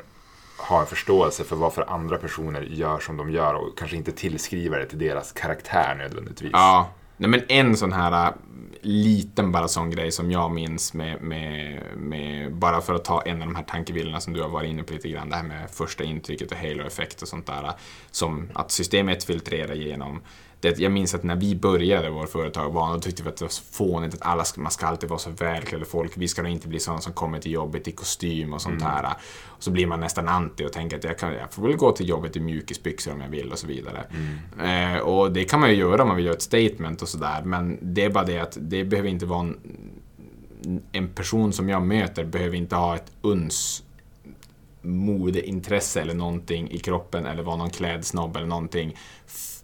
ha en förståelse för varför andra personer gör som de gör och kanske inte tillskriva det till deras karaktär nödvändigtvis. Ja. Nej, men en sån här äh, liten bara sån grej som jag minns med, med, med, bara för att ta en av de här tankevillorna som du har varit inne på lite grann, det här med första intrycket och halo-effekt och sånt där, äh, som att systemet filtrerar genom det, jag minns att när vi började vår företag, då tyckte vi att det var så fånigt att alla man ska alltid vara så välklädda folk. Vi ska inte bli sådana som kommer till jobbet i kostym och sånt här. Och så blir man nästan anti och tänker att jag, kan, jag får väl gå till jobbet i mjukisbyxor om jag vill och så vidare. Eh, och det kan man ju göra om man vill göra ett statement och sådär. Men det är bara det att det behöver inte vara en, en person som jag möter behöver inte ha ett uns modeintresse eller någonting i kroppen eller vara någon klädsnobb eller någonting.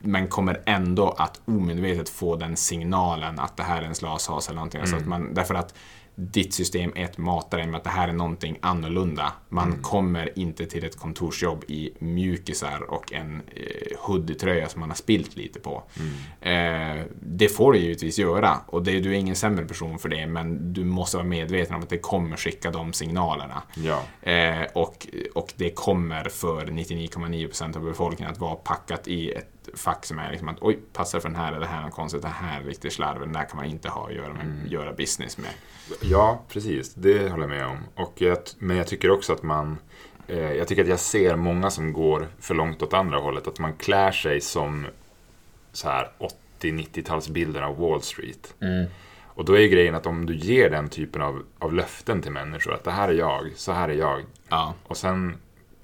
Men kommer ändå att omedvetet få den signalen att det här är en slashas eller någonting. Så att man, därför att ditt system 1 matar dig med att det här är någonting annorlunda. Man kommer inte till ett kontorsjobb i mjukisar och en eh, hoodietröja som man har spilt lite på. Eh, det får du givetvis göra och det, du är ingen sämre person för det men du måste vara medveten om att det kommer skicka de signalerna. Ja. Eh, och, och det kommer för 99,9% av befolkningen att vara packat i ett fack som är liksom att oj, passar för den här, eller det här är något konstigt, det här är riktigt slarv, den där kan man inte ha att göra, med, göra business med. Ja, precis. Det håller jag med om. Och jag, men jag tycker också att man... Eh, jag tycker att jag ser många som går för långt åt andra hållet. Att man klär sig som så här 80-90-talsbilden av Wall Street. Och då är ju grejen att om du ger den typen av, av löften till människor, att det här är jag, så här är jag. Ja. Och sen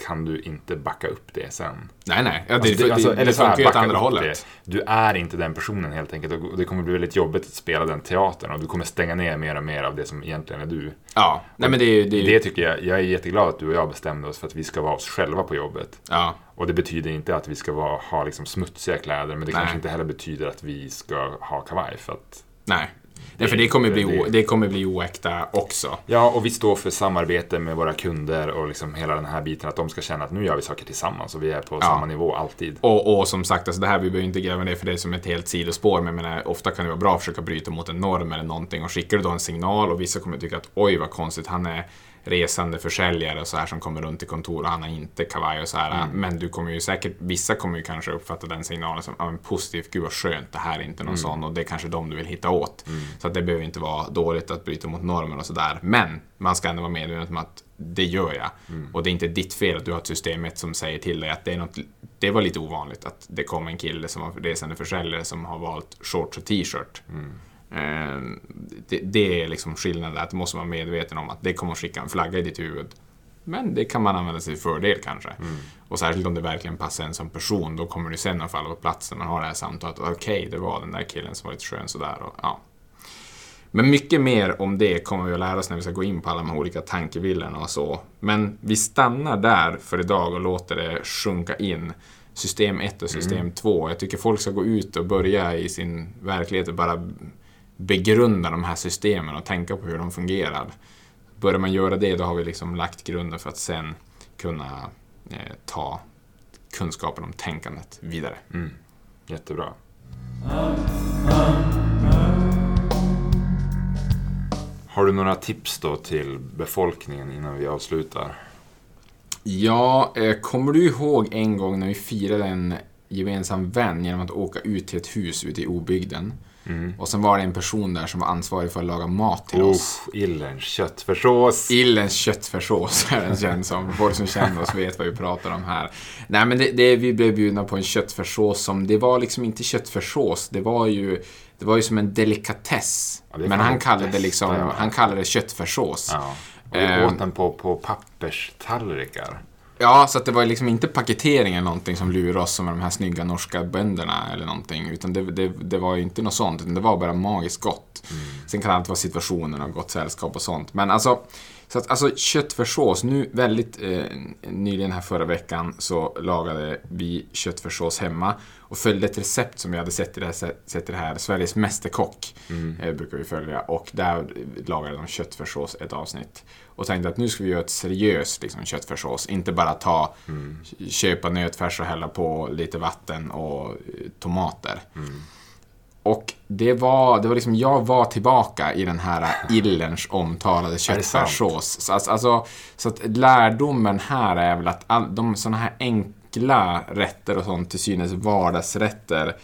kan du inte backa upp det sen. Nej, nej, ja, det, Alltså, det, alltså, det, eller så här, funkar ju åt andra hållet. Det. Du är inte den personen helt enkelt. Och det kommer bli väldigt jobbigt att spela den teatern och du kommer stänga ner mer och mer av det som egentligen är du. Ja, nej men det är ju... Det är, Det tycker jag, jag är jätteglad att du och jag bestämde oss för att vi ska vara oss själva på jobbet. ja, Och det betyder inte att vi ska vara, ha liksom smutsiga kläder, men det Nej. kanske inte heller betyder att vi ska ha kavaj. För att, nej. Nej, för det kommer, bli, det- kommer bli oäkta också. ja, och vi står för samarbete med våra kunder och liksom hela den här biten, att de ska känna att nu gör vi saker tillsammans och vi är på samma nivå alltid. Och, och som sagt, alltså det här, vi behöver inte gräva det för det är som ett helt sidospår, men menar, ofta kan det vara bra att försöka bryta mot en norm eller någonting och skickar du då en signal och vissa kommer tycka att oj vad konstigt, han är resande försäljare och så här som kommer runt i kontor och han har inte kavaj och så här. Men du kommer ju säkert, vissa kommer ju kanske uppfatta den signalen som men positivt, gud vad skönt, det här är inte någon sån och det är kanske de du vill hitta åt. Så att det behöver inte vara dåligt att bryta mot normer och sådär. Men man ska ändå vara medveten om att det gör jag. Och det är inte ditt fel att du har ett systemet som säger till dig att det är något, det var lite ovanligt att det kom en kille som var resande försäljare som har valt shorts och t-shirt. Eh, Det, det är liksom skillnaden, att du måste vara medveten om att det kommer att skicka en flagga i ditt huvud. Men det kan man använda sig i fördel kanske. Och särskilt om det verkligen passar en som person, då kommer det sen att falla på plats när man har det här samtalet. Okej, det var den där killen som var lite skön sådär. Och, ja. Men mycket mer om det kommer vi att lära oss när vi ska gå in på alla de här olika tankevillorna och så. Men vi stannar där för idag och låter det sjunka in. System 1 och system 2. Jag tycker folk ska gå ut och börja i sin verklighet och bara begrunda de här systemen och tänka på hur de fungerar. Börjar man göra det, då har vi liksom lagt grunden för att sen kunna eh, ta kunskapen om tänkandet vidare. Mm. Jättebra. Har du några tips då till befolkningen innan vi avslutar? Ja, eh, kommer du ihåg en gång när vi firade en gemensam vän genom att åka ut till ett hus ute i obygden? Och sen var det en person där som var ansvarig för att laga mat till oss. Oh, Illerns köttfärssås. Illens köttfärssås <laughs> är den känd som. Folk som känner oss vet vad vi pratar om här. Nej, men det, det, vi blev bjudna på en köttfärssås som, det var liksom inte köttfärssås. Det var ju, det var ju som en delikatess. Ja, men han kallade det liksom, han kallade det köttfärssås. Ja. Och vi åt den på, på papperstallrikar. Ja, så att det var liksom inte paketering eller någonting som lurade oss som de här snygga norska bönderna eller någonting. Utan det, det, det var ju inte något sånt, utan det var bara magiskt gott. Sen kan det alltid vara situationen och gott sällskap och sånt. Men alltså, så att, alltså köttfärssås, nu väldigt eh, nyligen här förra veckan så lagade vi köttfärssås hemma och följde ett recept som jag hade sett i det här, sett i det här Sveriges Mästerkock. Eh, brukar vi följa och där lagade de köttfärssås ett avsnitt. Och tänkte att nu ska vi göra ett seriöst liksom, köttfärssås. Inte bara ta, köpa nötfärs och hälla på lite vatten och eh, tomater. Och det var, det var liksom, jag var tillbaka i den här Illerns omtalade köttfärssås. Så, alltså, alltså, så att lärdomen här är väl att all, de sådana här enkla rätter och sånt, till synes vardagsrätter.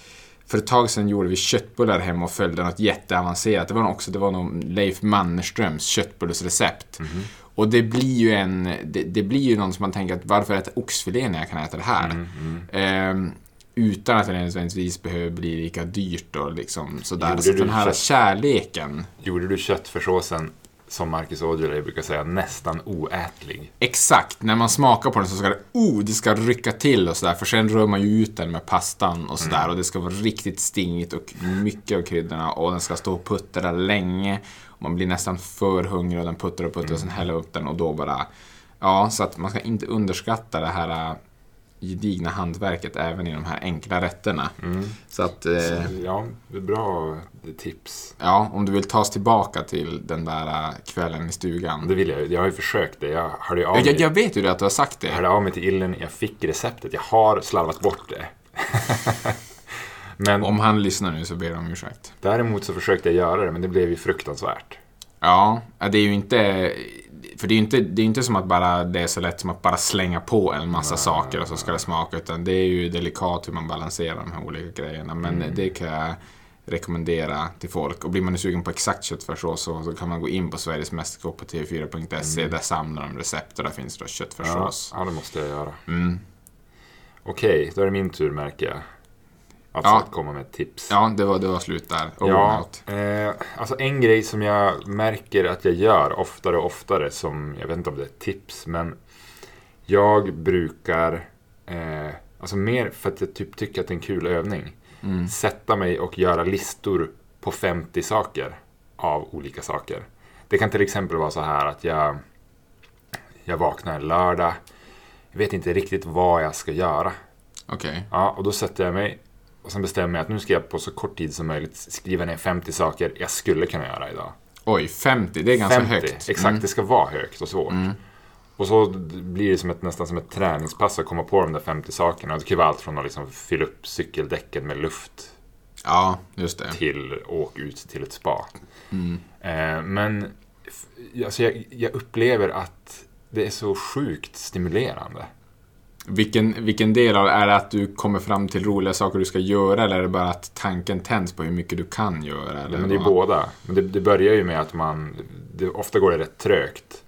För ett tag sedan gjorde vi köttbullar hemma och följde något jätteavancerat. Det var också det var nog Leif Mannerströms köttbullsrecept. Och det blir ju en, det, det blir ju någon som man tänker att varför äta oxfilé när jag kan äta det här? Ehm, utan att det nödvändigtvis behöver bli lika dyrt och liksom sådär. Gjorde Så den här kött- kärleken. Gjorde du köttfärssåsen, som Marcus Aujalay brukar säga, nästan oätlig? Exakt, när man smakar på den så ska det, oh, det ska rycka till och sådär. För sen rör man ju ut den med pastan och sådär. Och det ska vara riktigt stingigt och mycket av kryddorna. Och den ska stå och puttra länge. Och man blir nästan för hungrig och den puttrar och puttrar och sen häller upp den och då bara... Ja, så att man ska inte underskatta det här äh, gedigna hantverket även i de här enkla rätterna. Så att... Eh, Ja, det är bra tips. ja, om du vill ta oss tillbaka till den där äh, kvällen i stugan. Det vill jag. Jag har ju försökt det. Jag hörde av mig, jag, jag vet ju att du har sagt det. jag hörde av mig till Illen. Jag fick receptet. Jag har slarvat bort det. <laughs> Men Om han lyssnar nu så ber jag om ursäkt. däremot så försökte jag göra det, men det blev ju fruktansvärt. Ja, det är ju inte... För det är ju inte, det är inte som att bara, det är så lätt som att bara slänga på en massa saker och så ska det smaka. Utan det är ju delikat hur man balanserar de här olika grejerna. Men Mm. det kan jag rekommendera till folk. Och blir man sugen på exakt köttfärssås så, så kan man gå in på Sveriges Mästerkock på tv4.se. Där samlar de recept och där finns det Mm. Ja, köttfärssås. ja, det måste jag göra. Mm. Okej, då är det min tur märker jag. Alltså Ja. att komma med tips. Ja, det var, det var slut där. And Ja, eh, alltså en grej som jag märker att jag gör oftare och oftare som, jag vet inte om det är tips, men jag brukar, eh, alltså mer för att jag typ tycker att det är en kul övning, Mm. sätta mig och göra listor på 50 saker av olika saker. Det kan till exempel vara så här att jag, jag vaknar en lördag, jag vet inte riktigt vad jag ska göra. Okej. Ja, och då sätter jag mig och sen bestämmer jag att nu ska jag på så kort tid som möjligt skriva ner 50 saker jag skulle kunna göra idag. Oj, 50. Det är ganska 50, högt. exakt. Mm. Det ska vara högt och svårt. Och så blir det som ett, nästan som ett träningspass att komma på de där 50 sakerna. Det kan vara allt från att liksom fylla upp cykeldäcken med luft Ja, just det. till åk ut till ett spa. Mm. Eh, men alltså jag, jag upplever att det är så sjukt stimulerande. Vilken, vilken del av är det att du kommer fram till roliga saker du ska göra eller är det bara att tanken tänds på hur mycket du kan göra? Eller Men det är vad? båda. Men det, det börjar ju med att man, det, ofta går det rätt trögt.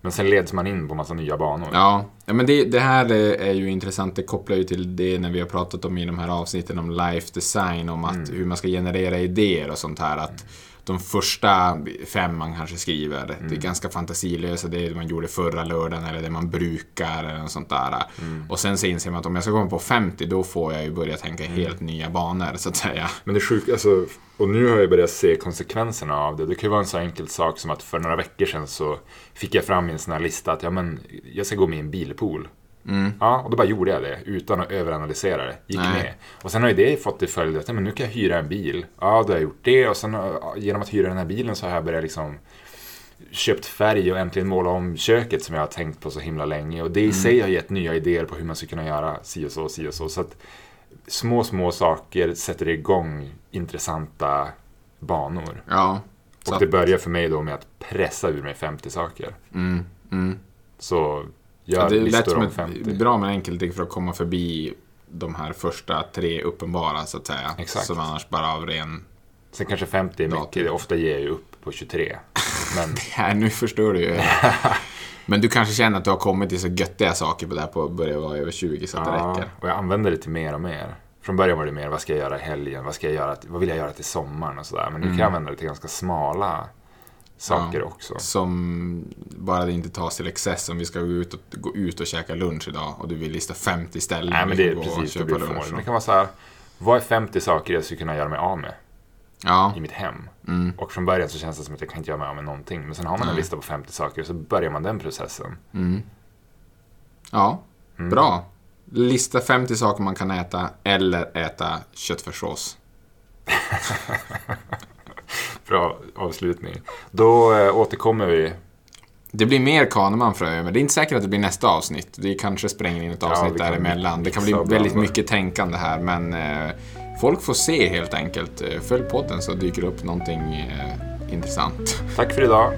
Men sen leds man in på massa nya banor. Ja, ja men det, det här är är ju intressant. Det kopplar ju till det när vi har pratat om i de här avsnitten om life design, om att hur man ska generera idéer och sånt här. Att de första fem man kanske skriver, det är ganska fantasilösa. Det är det man gjorde förra lördagen eller det man brukar eller något sånt där. Och sen så inser man att om jag ska komma på 50, då får jag ju börja tänka i helt nya banor, så att säga. Men det är sjukt, alltså, och nu har jag börjat se konsekvenserna av det. Det kan ju vara en så enkel sak som att för några veckor sedan så fick jag fram i en sån här lista att ja, men, jag ska gå med i en bilpool. Mm. Ja, och då bara gjorde jag det utan att överanalysera det. Gick Nej. med. Och sen har ju det fått till följd att men nu kan jag hyra en bil. Ja, då har jag gjort det och sen genom att hyra den här bilen så har jag börjat liksom köpt färg och äntligen måla om köket som jag har tänkt på så himla länge. Och det i sig har gett nya idéer på hur man ska kunna göra si och så, si och så. Så att små, små saker sätter igång intressanta banor. Ja. Så Och det börjar för mig då med att pressa ur mig 50 saker. Mm, mm. Ja, det lät som om ett 50. bra men enkelt trick för att komma förbi de här första tre uppenbara så att säga. Exakt. Som annars bara av ren... Sen kanske 50 är mycket, ofta ger jag ju upp på 23. Men <laughs> Här, nu förstår du ju. <laughs> men du kanske känner att du har kommit till så göttiga saker på det här på att börja vara över 20 så att det ja, räcker. och jag använder det till mer och mer. Från början var det mer, vad ska jag göra i helgen? Vad, ska jag göra, vad vill jag göra till sommaren och sådär. Men nu kan Mm. jag använda det till ganska smala saker Ja. också. Som bara det inte tas till excess. Om vi ska gå ut och, gå ut och käka lunch idag och du vill lista 50 ställen Nej, men det är och precis, det köpa lunch. Det kan vara så här, vad är 50 saker jag skulle kunna göra mig av med Ja, i mitt hem? mm, Och från början så känns det som att jag kan inte göra mig av med någonting. Men sen har man en Nej. lista på 50 saker så börjar man den processen. mm. Ja, Mm. bra. Lista 50 saker man kan äta eller äta köttfärssås. <laughs> Bra avslutning. Då eh, återkommer vi. Det blir mer Kahneman framöver. Det är inte säkert att det blir nästa avsnitt. Vi kanske spränger in ett Ja, avsnitt kan däremellan. Det kan bli väldigt mycket tänkande här, men eh, folk får se helt enkelt. Eh, Följ podden så dyker det upp någonting eh, intressant. Tack för idag.